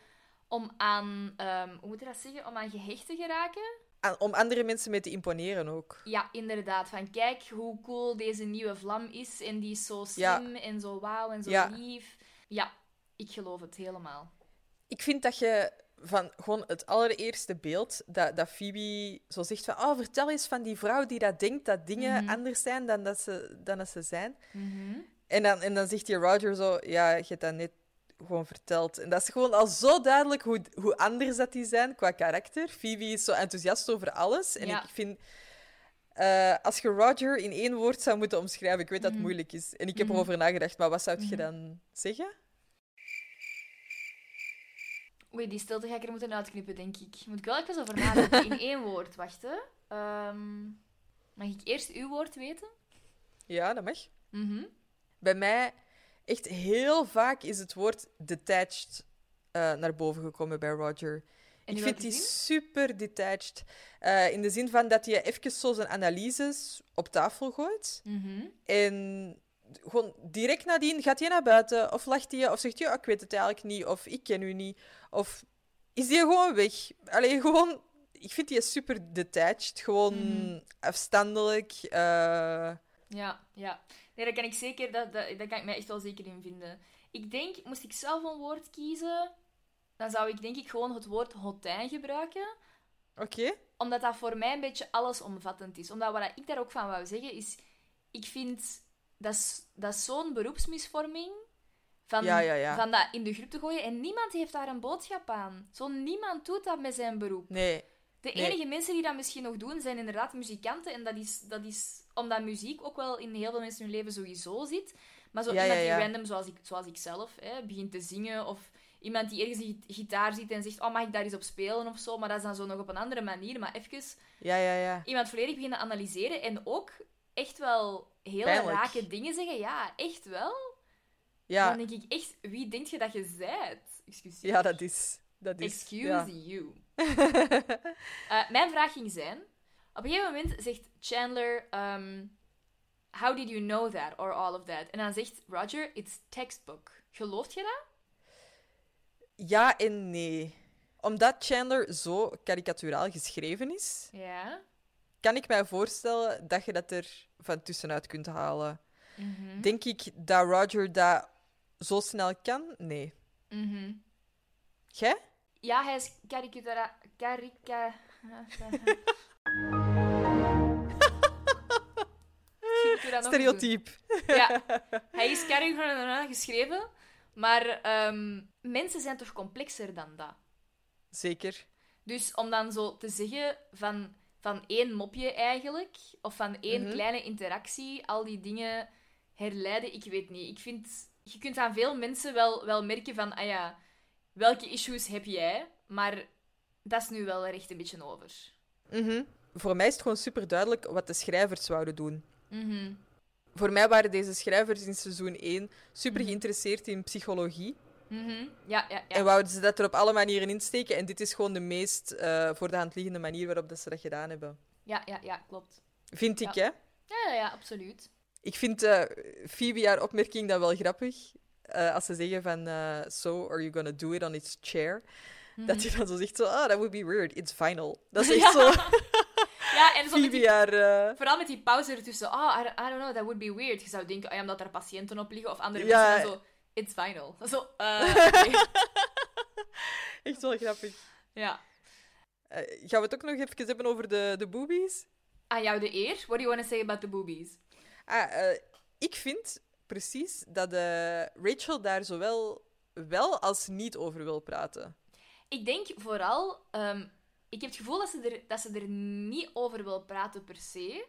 Om aan... ehm, hoe moet je dat zeggen? Om aan gehecht te geraken. Aan- Om andere mensen mee te imponeren ook. Ja, inderdaad. Van kijk hoe cool deze nieuwe vlam is. En die is zo Ja. slim en zo wauw en zo Ja. lief. Ja, ik geloof het helemaal. Ik vind dat je van gewoon het allereerste beeld, dat, dat Phoebe zo zegt van, oh, vertel eens van die vrouw die dat denkt dat dingen Mhm. anders zijn dan dat ze, dan dat ze zijn. Mhm. En dan, en dan zegt die Roger zo, ja, je hebt dat net gewoon verteld. En dat is gewoon al zo duidelijk hoe, hoe anders dat die zijn qua karakter. Phoebe is zo enthousiast over alles. En Ja. ik vind... eh, als je Roger in één woord zou moeten omschrijven, ik weet dat het Mhm. moeilijk is. En ik heb Mhm. erover nagedacht, maar wat zou je Mhm. dan zeggen? Oei, die stilte ga ik er moeten uitknippen, denk ik. Moet ik wel even over nadenken. In [LAUGHS] één woord, wacht hè. Ehm, mag ik eerst uw woord weten? Ja, dat mag. Bij mij, echt heel vaak is het woord detached eh, naar boven gekomen bij Roger. En ik in vind die zin? super detached. Eh, in de zin van dat hij even zo zijn analyses op tafel gooit. Mhm. En gewoon direct nadien gaat hij naar buiten. Of lacht hij, of zegt hij, "Ja, ik weet het eigenlijk niet. Of ik ken u niet. Of is hij gewoon weg. Alleen gewoon... Ik vind die super detached. Gewoon Mhm. afstandelijk. eh, Ja, ja. Nee, dat kan ik zeker, dat, dat, daar kan ik mij echt wel zeker in vinden. Ik denk, moest ik zelf een woord kiezen, dan zou ik denk ik gewoon het woord hotijn gebruiken. Oké. Omdat dat voor mij een beetje allesomvattend is. Omdat wat ik daar ook van wou zeggen is, ik vind dat, is- dat is zo'n beroepsmisvorming van, Ja, ja, ja. van dat in de groep te gooien. En niemand heeft daar een boodschap aan. Zo niemand doet dat met zijn beroep. Nee. De Nee. enige mensen die dat misschien nog doen, zijn inderdaad muzikanten. En dat is, dat is omdat muziek ook wel in heel veel mensen hun leven sowieso zit. Maar zo Ja, iemand ja, ja. die random, zoals ik, zoals ik zelf, hè, begint te zingen. Of iemand die ergens een gi- gitaar ziet en zegt, oh, mag ik daar eens op spelen of zo. Maar dat is dan zo nog op een andere manier. Maar even Ja, ja, ja. iemand volledig beginnen analyseren. En ook echt wel hele Pijnlijk. rake dingen zeggen. Ja, echt wel. Ja, Dan denk ik echt, wie denk je dat je zijt? Excuseer. ja dat is... Dat is Excuse you. [LAUGHS] Eh, mijn vraag ging zijn... Op een gegeven moment zegt Chandler... ehm, How did you know that? Or all of that? En dan zegt Roger, it's textbook. Gelooft je dat? Ja en nee. Omdat Chandler zo karikaturaal geschreven is, Ja. kan ik mij voorstellen dat je dat er van tussenuit kunt halen. Mhm. Denk ik dat Roger dat zo snel kan? Nee. Mhm. Jij? Ja, hij is karikatura... Karika... [LAUGHS] Ik doe dat nog. Stereotyp. Ja, hij is geschreven, maar ehm, mensen zijn toch complexer dan dat? Zeker. Dus om dan zo te zeggen van, van één mopje eigenlijk, of van één Mhm. kleine interactie, al die dingen herleiden, ik weet niet. Ik vind, je kunt aan veel mensen wel, wel merken van, ah ja, welke issues heb jij? Maar dat is nu wel er echt een beetje over. Mhm. Voor mij is het gewoon super duidelijk wat de schrijvers zouden doen. Mhm. Voor mij waren deze schrijvers in seizoen 1 super geïnteresseerd in psychologie. Mhm. Ja, ja, ja. En wouden ze dat er op alle manieren insteken. En dit is gewoon de meest eh, voor de hand liggende manier waarop dat ze dat gedaan hebben. Ja, ja, ja, klopt. Vind ik, hè? Ja, ja, ja, absoluut. Ik vind eh Phoebe haar opmerking dan wel grappig. Eh, als ze zeggen van, so, are you gonna do it on its chair? Dat hij dan zo zegt, zo, oh, that would be weird, it's final. Dat is [LAUGHS] echt Mhm. Zo Ja, en zo met die eh, Vooral met die pauze ertussen. Oh, I, don't- I don't know, that would be weird. Je zou denken, oh, omdat er patiënten op liggen of andere Ja. mensen. En zo, it's final. Zo, eh, [LAUGHS] echt wel grappig. Ja. Eh, gaan we het ook nog even hebben over de, de boobies? Aan jou de eer. What do you want to say about the boobies? Ah, ik vind precies dat Rachel daar zowel wel als niet over wil praten. Ik denk vooral... ehm, ik heb het gevoel dat ze, er, dat ze er niet over wil praten per se.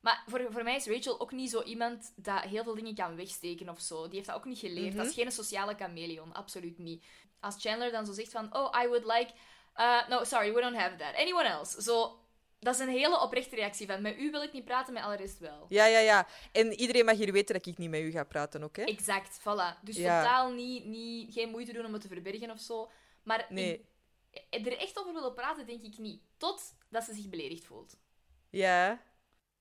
Maar voor, voor mij is Rachel ook niet zo iemand dat heel veel dingen kan wegsteken of zo. Die heeft dat ook niet geleerd. Mhm. Dat is geen sociale chameleon, absoluut niet. Als Chandler dan zo zegt van, oh, I would like... uh, no, sorry, we don't have that. Anyone else? Zo, dat is een hele oprechte reactie van, met u wil ik niet praten, met alle rest wel. Ja, ja, ja. En iedereen mag hier weten dat ik niet met u ga praten ook, hè? Exact, voilà. Dus Ja. totaal niet, niet, geen moeite doen om het te verbergen of zo. Maar Nee. Er echt over willen praten, denk ik niet. Totdat ze zich beledigd voelt. Ja.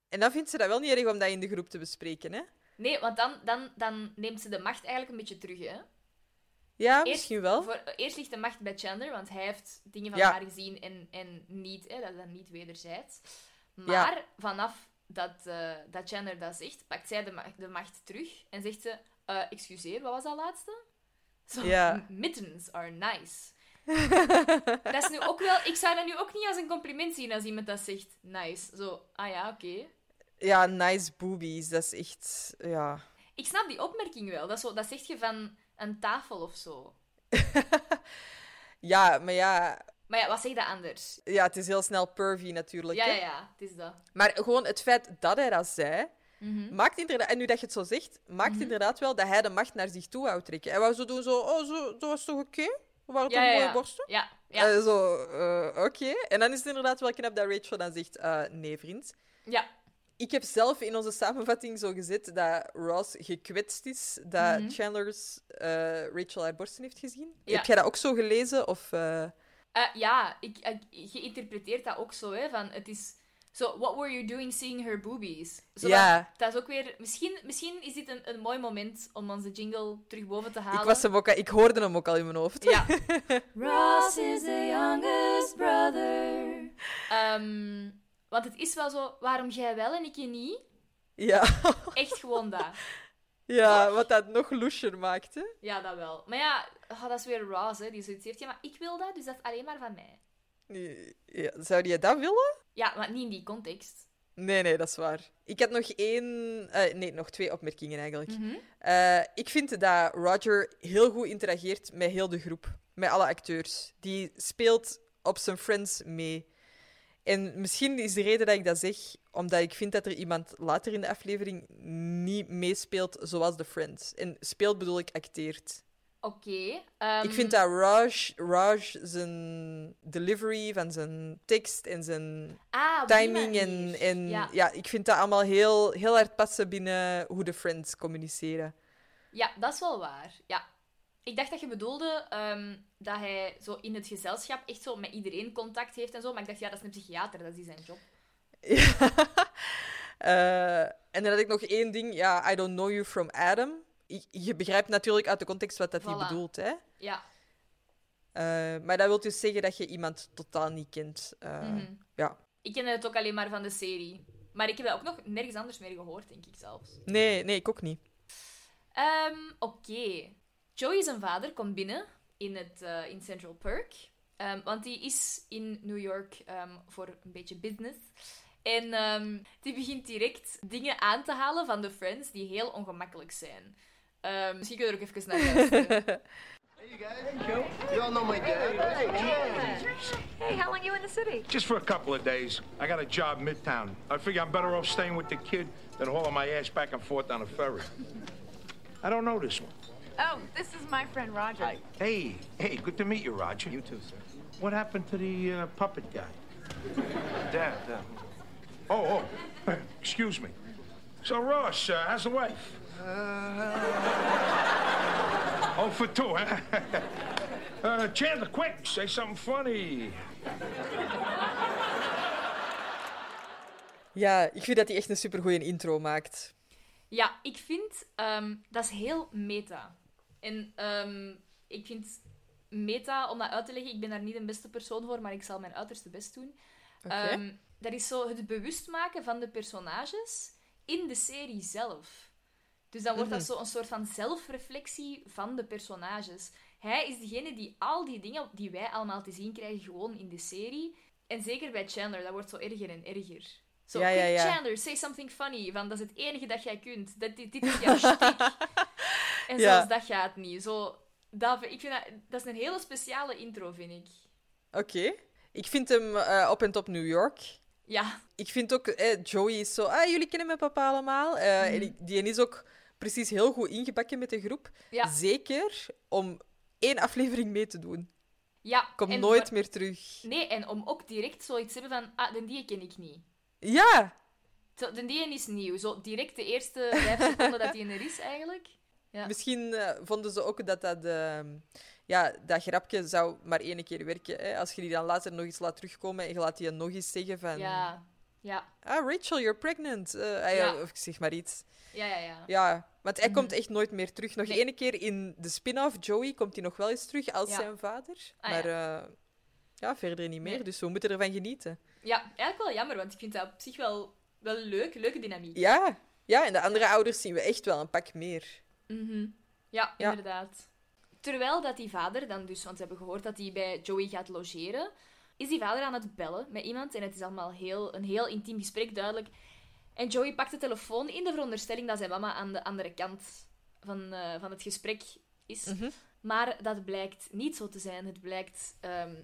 En dan vindt ze dat wel niet erg om dat in de groep te bespreken, hè? Nee, want dan, dan, dan neemt ze de macht eigenlijk een beetje terug, hè. Ja, Eerst- misschien wel. Voor, eerst ligt de macht bij Chandler, want hij heeft dingen van Ja. haar gezien en, en niet, hè, dat is dan niet wederzijds. Maar vanaf dat, eh, dat Chandler dat zegt, pakt zij de, ma- de macht terug en zegt ze: eh, Excuseer, wat was dat laatste? Zo, Ja. "M- Mittens are nice. Dat is nu ook wel, ik zou dat nu ook niet als een compliment zien als iemand dat zegt: Nice. Zo, ah ja, oké. Ja, nice boobies. Dat is echt... Ja. Ik snap die opmerking wel. Dat, zo, dat zegt je van een tafel of zo. [LAUGHS] Ja, maar ja... Maar ja, wat zeg je dat anders? Ja, het is heel snel pervy natuurlijk. Ja, hè. ja, ja, het is dat. Maar gewoon het feit dat hij dat zei, Mhm. maakt inderdaad... En nu dat je het zo zegt, maakt inderdaad wel dat hij de macht naar zich toe wou trekken. Hij wou zo doen, zo... Oh, zo, dat was toch oké? Waren toch ja, mooie ja. borsten? Ja, ja, Eh, zo, eh, oké. En dan is het inderdaad wel knap dat Rachel dan zegt, eh, nee, vriend. ja. Ik heb zelf in onze samenvatting zo gezet dat Ross gekwetst is dat Mhm. Chandler's Rachel haar borsten heeft gezien. Heb jij dat ook zo gelezen? Of, ja, ik, ik, je interpreteert dat ook zo, hè, van het is... Zo, what were you doing seeing her boobies? Zo Ja. Dat, dat is ook weer... Misschien, misschien is dit een, een mooi moment om onze jingle terug boven te halen. ik, was hem ook, al- ik hoorde hem ook al in mijn hoofd. Ja. [LAUGHS] Ross is the youngest brother. Ehm, want het is wel zo, waarom jij wel en ik je niet? Ja, [LAUGHS] Echt gewoon dat. ja wat dat nog loesjer maakt. Hè? Ja, dat wel. Maar ja, oh, dat is weer Ross, hè, die zoiets heeft. Ja, maar ik wil dat, dus dat is alleen maar van mij. Ja, zou je dat willen? Ja, maar niet in die context. Nee, nee, dat is waar. Ik had nog één... eh, nee, nog twee opmerkingen eigenlijk. Mhm. Eh, ik vind dat Roger heel goed interageert met heel de groep. Met alle acteurs. Die speelt op zijn friends mee. En misschien is de reden dat ik dat zeg, omdat ik vind dat er iemand later in de aflevering niet meespeelt zoals de friends. En speelt bedoel ik acteert. Oké. ehm, Ik vind dat Raj, Raj zijn delivery van zijn tekst en zijn ah, timing en, manier. en Ja. ja. ik vind dat allemaal heel, heel hard passen binnen hoe de friends communiceren. ja, dat is wel waar. Ja. Ik dacht dat je bedoelde ehm, dat hij zo in het gezelschap echt zo met iedereen contact heeft en zo. Maar ik dacht, ja, dat is een psychiater, dat is zijn job. [LAUGHS] Ja. Eh, en dan had ik nog één ding. Ja, I don't know you from Adam. Je, je begrijpt natuurlijk uit de context wat dat hij Voilà. bedoelt, hè. Ja. Eh, maar dat wil dus zeggen dat je iemand totaal niet kent. Eh, Mhm. Ja. Ik ken het ook alleen maar van de serie. Maar ik heb dat ook nog nergens anders meer gehoord, denk ik zelfs. Nee, nee, ik ook niet. Ehm, Oké. Joey zijn vader komt binnen in, het, eh, in Central Park. Ehm, want die is in New York ehm, voor een beetje business. En die begint direct dingen aan te halen van de Friends die heel ongemakkelijk zijn. Ehm, misschien kun je er ook even naar luisteren. Hey, you guys. Hey, Joe. You all know my dad. Hey, Hey, how long you in the city? Just for a couple of days. I got a job midtown. I figure I'm better off staying with the kid than hauling my ass back and forth on a ferry. I don't know this one. Oh, this is my friend Roger. Hi. Hey, hey, good to meet you, Roger. You too, sir. What happened to the uh, puppet guy? Dad, uh, Oh, oh, [LAUGHS] excuse me. So, Ross, uh, how's the wife? Oh, for two, huh? [LAUGHS] uh, Chandler, quick, say something funny. Ja, ik vind dat hij echt een supergoeie intro maakt. Ja, ik vind ehm, dat is heel meta. En ehm, ik vind meta, om dat uit te leggen, ik ben daar niet de beste persoon voor, maar ik zal mijn uiterste best doen. Ehm, dat is zo het bewust maken van de personages in de serie zelf. Dus dan wordt dat zo een soort van zelfreflectie van de personages. Hij is degene die al die dingen die wij allemaal te zien krijgen, gewoon in de serie. En zeker bij Chandler, dat wordt zo erger en erger. Zo, Ja, ja, quick ja. Chandler, say something funny. Van, dat is het enige dat jij kunt. Dat, dit, dit is jouw shtick. [LAUGHS] En zelfs dat gaat niet. Zo, dat, ik vind dat, dat is een hele speciale intro, vind ik. Oké. Ik vind hem eh, op en top New York. Ja. Ik vind ook, eh, Joey is zo, ah, jullie kennen mijn papa allemaal. Eh, en ik- die is ook precies heel goed ingebakken met de groep. Ja. Zeker om één aflevering mee te doen. ja. Komt en nooit voor- meer terug. Nee, en om ook direct zoiets te hebben van, ah, de die ken ik niet. Ja, Zo, De die is nieuw. Zo direct de eerste vijf [LAUGHS] seconden dat die er is, eigenlijk. Ja. misschien eh, vonden ze ook dat dat, ehm, ja, dat grapje zou maar één keer werken. Hè? Als je die dan later nog eens laat terugkomen en je laat die nog eens zeggen van... Ja. Ja. Ah, Rachel, you're pregnant. Eh, ah, ja. Of ik zeg maar iets. Ja, ja, ja. Ja, want hij Mhm. komt echt nooit meer terug. Nog Nee. één keer in de spin-off, Joey, komt hij nog wel eens terug als Ja. zijn vader. Ah, maar ja. ja, verder niet meer. Nee. Dus we moeten ervan genieten. Ja, eigenlijk wel jammer, want ik vind dat op zich wel, wel leuk. Leuke dynamiek. Ja. ja, en de andere ouders zien we echt wel een pak meer. Mhm. Ja, Ja. inderdaad. Terwijl dat die vader dan dus, want we hebben gehoord dat hij bij Joey gaat logeren, is die vader aan het bellen met iemand en het is allemaal heel, een heel intiem gesprek, duidelijk. En Joey pakt de telefoon in de veronderstelling dat zijn mama aan de andere kant van, eh, van het gesprek is. Mhm. Maar dat blijkt niet zo te zijn. Het blijkt ehm,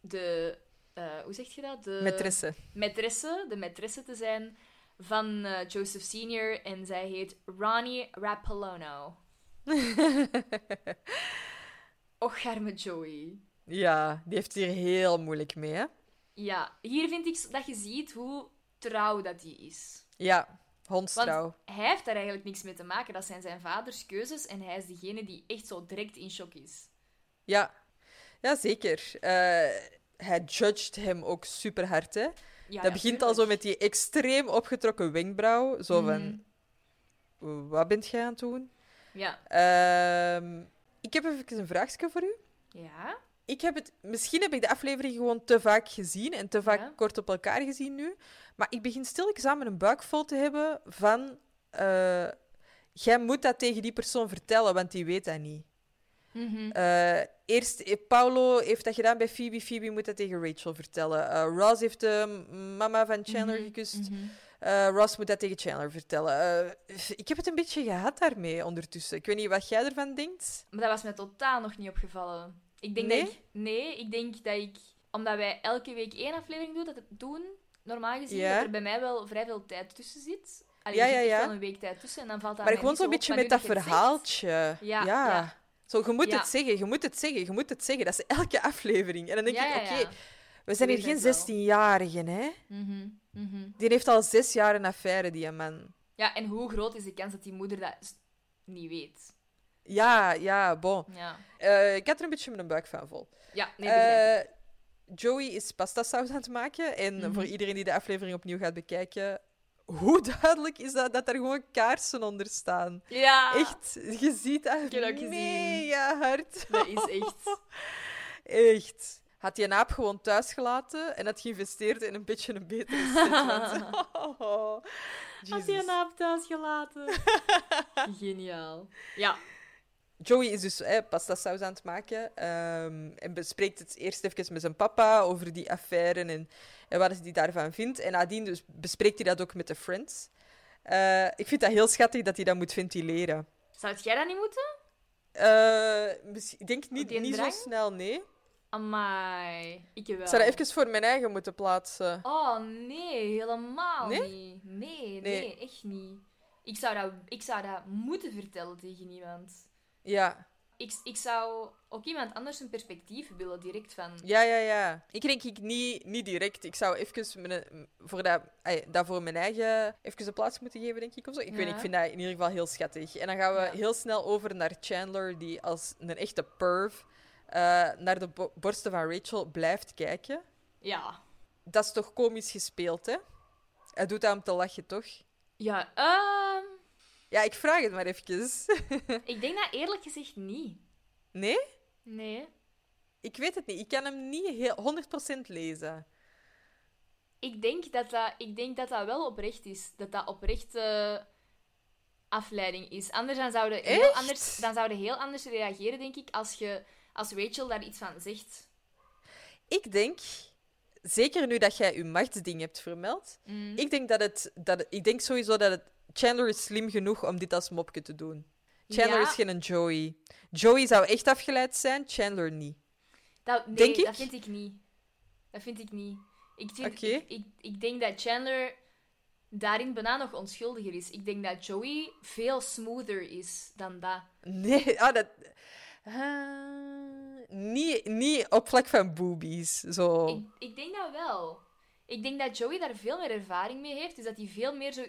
de... eh, hoe zeg je dat? De Maîtresse. maîtresse, de maîtresse te zijn van eh, Joseph Senior. En zij heet Ronnie Rapalono. [LAUGHS] Och, arme Joey. Ja, die heeft hier heel moeilijk mee, hè? Ja, hier vind ik dat je ziet hoe trouw dat hij is. Ja, hondstrouw. Want hij heeft daar eigenlijk niks mee te maken. Dat zijn zijn vaders keuzes en hij is degene die echt zo direct in shock is. Ja. ja, zeker. Eh, hij judged hem ook super hard, hè? Ja, dat ja, begint al zo met die extreem opgetrokken wenkbrauw. Zo van... Mhm. Wat bent jij aan het doen? Ja. Ehm, ik heb even een vraagje voor u. Ja? Ik heb het, misschien heb ik de aflevering gewoon te vaak gezien en te vaak Ja. kort op elkaar gezien nu. Maar ik begin stilletjes aan met een buik vol te hebben van... eh, jij moet dat tegen die persoon vertellen, want die weet dat niet. Mhm. Eh, eerst, eh, Paulo heeft dat gedaan bij Phoebe. Phoebe moet dat tegen Rachel vertellen. Eh, Ross heeft de mama van Chandler Mhm, gekust. Eh, Ross moet dat tegen Chandler vertellen. Ik heb het een beetje gehad daarmee ondertussen. Ik weet niet wat jij ervan denkt. Maar dat was mij totaal nog niet opgevallen. Ik denk Nee? dat ik... Nee, ik denk dat ik... Omdat wij elke week één aflevering doen, dat het doen, normaal gezien, Ja. dat er bij mij wel vrij veel tijd tussen zit. Allee, Ja, er ja, echt ja. wel een week tijd tussen en dan valt dat maar gewoon zo'n beetje met dat zegt- verhaaltje. Ja, ja. Zo, je moet het zeggen, je moet het zeggen, je moet het zeggen. Dat is elke aflevering. En dan denk ik, oké, we zijn hier geen het wel. 16-jarigen, hè? Mhm, mhm. Die heeft al zes jaar een affaire, die man. Ja, en hoe groot is de kans dat die moeder dat niet weet? Ja, ja, bon. Ja, Eh, ik had er een beetje mijn buik van vol. ja nee. Eh, Joey is pasta saus aan het maken. En Mhm. voor iedereen die de aflevering opnieuw gaat bekijken, hoe [LAUGHS] duidelijk is dat dat er gewoon kaarsen onder staan? Ja, Echt, je ziet dat Ik heb dat mega hard. dat is echt... [LAUGHS] Echt. Had die een aap gewoon thuis gelaten en had geïnvesteerd in een beetje een betere [LAUGHS] set. want- Oh, Had Jesus. een aap thuis gelaten? Geniaal. Ja. Joey is dus eh, pasta saus aan het maken ehm, en bespreekt het eerst even met zijn papa over die affaire en, en wat hij daarvan vindt. En nadien dus bespreekt hij dat ook met de friends. Eh, ik vind dat heel schattig dat hij dat moet ventileren. Zou jij dat niet moeten? Eh, ik denk niet, niet zo snel, nee. Amai, ik wel. Ik zou dat even voor mijn eigen moeten plaatsen. Oh, nee, helemaal Nee? niet. Nee, nee, Nee. echt niet. Ik zou, dat, ik zou dat moeten vertellen tegen iemand. Ja, Ik, ik zou ook iemand anders een perspectief willen, direct van... ja, ja. ja. Ik denk ik niet, niet direct. Ik zou even mijn, voor dat, voor mijn eigen even een plaats moeten geven, denk ik. Of zo. Ik weet ik vind dat in ieder geval heel schattig. En dan gaan we Ja. heel snel over naar Chandler, die als een echte perv eh, naar de bo- borsten van Rachel blijft kijken. Ja. Dat is toch komisch gespeeld, hè? Hij doet dat om te lachen, toch? Ja, ehm, Ja, ik vraag het maar even. [LAUGHS] ik denk dat eerlijk gezegd niet. nee? Nee. Ik weet het niet. Ik kan hem niet heel 100% lezen. Ik denk dat dat, ik denk dat dat wel oprecht is. Dat dat oprechte afleiding is. Anders dan zouden heel anders, dan zouden heel anders reageren, denk ik, als, je, als Rachel daar iets van zegt. Ik denk, zeker nu dat jij je machtsding hebt vermeld, Mm. ik denk dat het, dat ik denk sowieso dat het Chandler is slim genoeg om dit als mopje te doen. Chandler Ja. is geen Joey. Joey zou echt afgeleid zijn, Chandler niet. Dat, nee, Denk ik? dat vind ik niet. Dat vind ik niet. Ik, vind, Oké. ik, ik, ik denk dat Chandler daarin bijna nog onschuldiger is. Ik denk dat Joey veel smoother is dan dat. Nee, [LAUGHS] ah, dat... Ah, niet, niet op vlak van boobies. Zo. Ik, ik denk dat wel. Ik denk dat Joey daar veel meer ervaring mee heeft. Dus dat hij veel meer zo...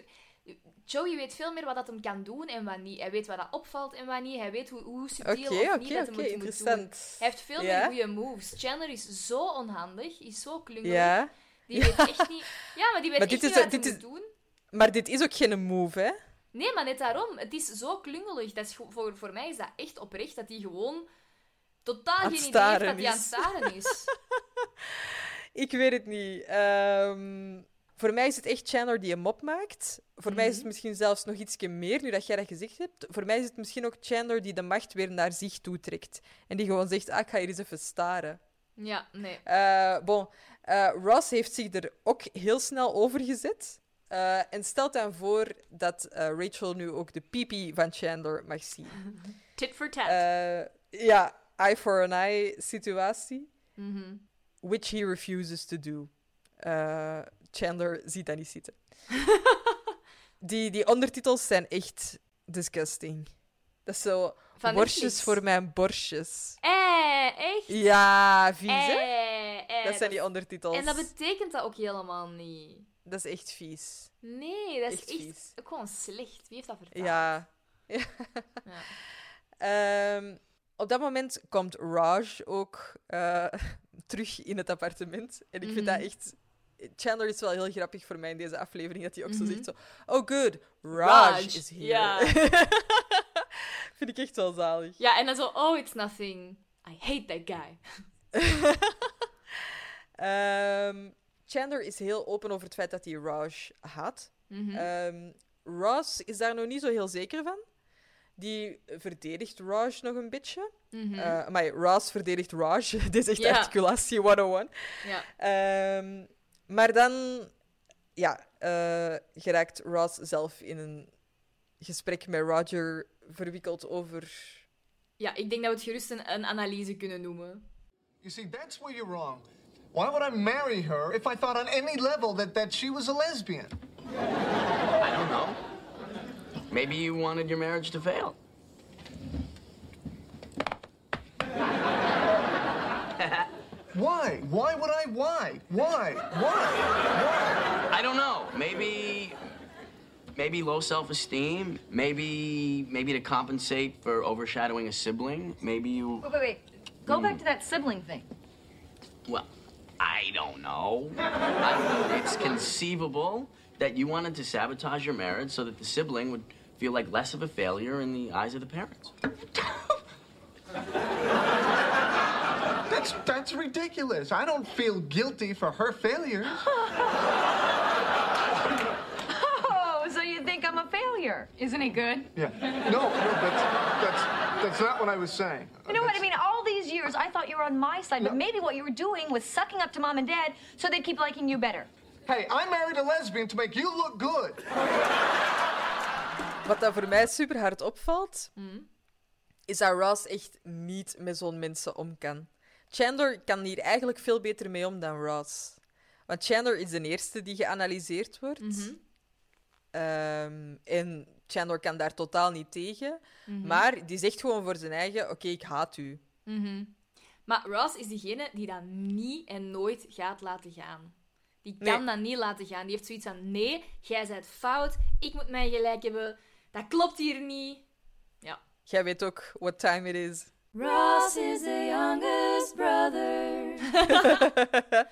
Joey weet veel meer wat dat hem kan doen en wat niet. Hij weet wat dat opvalt en wat niet. Hij weet hoe, hoe subtiel of niet dat oké, hij het moet doen. Hij heeft veel meer goede moves. Chandler is zo onhandig, is zo klungelig. Die weet echt niet... Ja, maar die weet Maar echt dit niet is- wat hij dit moet doen. Maar dit is ook geen move, hè? Nee, maar net daarom. Het is zo klungelig. Dat is, voor- voor, mij is dat echt oprecht dat hij gewoon totaal geen idee heeft dat hij aan het is. staren is. [LAUGHS] Ik weet het niet. Ehm, voor mij is het echt Chandler die een mop maakt. Voor mij is Mhm. het misschien zelfs nog iets meer, nu dat jij dat gezegd hebt. Voor mij is het misschien ook Chandler die de macht weer naar zich toe trekt. En die gewoon zegt, ah, ik ga hier eens even staren. Ja, nee. Eh, bon, eh, Ross heeft zich er ook heel snel over gezet. eh, en stelt dan voor dat Rachel nu ook de pipi van Chandler mag zien. [LAUGHS] Tit for tat. Ja, eye for an eye situatie. Mhm. Which he refuses to do. Chandler ziet dat niet zitten. [LAUGHS] die, die ondertitels zijn echt disgusting. Dat is zo... Van borstjes voor mijn borstjes. Eh, echt? Ja, vies? Eh, eh, Dat zijn die ondertitels. En dat betekent dat ook helemaal niet. Dat is echt vies. Nee, dat is Echt vies. gewoon slecht. Wie heeft dat vertaald? [LAUGHS] Ja. ja. Ehm, op dat moment komt Raj ook eh, [LAUGHS] terug in het appartement. En ik vind dat Mhm. echt... Chandler is wel heel grappig voor mij in deze aflevering, dat hij ook zo Mhm. zegt zo... Oh, good, Raj, Raj, is here. [LAUGHS] vind ik echt wel zalig. Ja, en dan zo, oh, it's nothing. I hate that guy. [LAUGHS] Ehm, Chandler is heel open over het feit dat hij Raj haat. Mhm. Ehm, Ross is daar nog niet zo heel zeker van. Die verdedigt Raj nog een beetje. Mhm. Eh, maar Ross verdedigt Raj. [LAUGHS] Dit is echt articulatie 101. ja. Ehm, maar dan ja, eh, geraakt Ross zelf in een gesprek met Roger verwikkeld over... ja, ik denk dat we het gerust een, een analyse kunnen noemen. You see, that's where you're wrong. Why would I marry her if I thought on any level that, that she was a lesbian? I don't know. Maybe you wanted your marriage to fail. Why? Why would I? Why? Why? Why? Why? I don't know. Maybe maybe low self-esteem, maybe maybe to compensate for overshadowing a sibling. Maybe you Wait, wait, wait. Go back to that sibling thing. well, I don't know. I- it's conceivable that you wanted to sabotage your marriage so that the sibling would feel like less of a failure in the eyes of the parents. [LAUGHS] That's that's ridiculous. I don't feel guilty for her failures. Oh, so you think I'm a failure? Isn't he good? Yeah. No, no, that's that's that's not what I was saying. You know what I mean? All these years, I thought you were on my side, but maybe what you were doing was sucking up to mom and dad so they'd keep liking you better. Hey, I married a lesbian to make you look good. Wat dat voor mij super hard opvalt, Mhm. is dat Ross echt niet met zo'n mensen om kan. Chandler kan hier eigenlijk veel beter mee om dan Ross. Want Chandler is de eerste die geanalyseerd wordt. Mhm. Ehm, en Chandler kan daar totaal niet tegen. Mhm. Maar die zegt gewoon voor zijn eigen: Oké, ik haat u. Mhm. Maar Ross is diegene die dat niet en nooit gaat laten gaan. Die kan Nee. dat niet laten gaan. Die heeft zoiets van: nee, jij bent fout, ik moet mijn gelijk hebben, dat klopt hier niet. Ja. Jij weet ook what time it is. Ross is the youngest brother. [LAUGHS]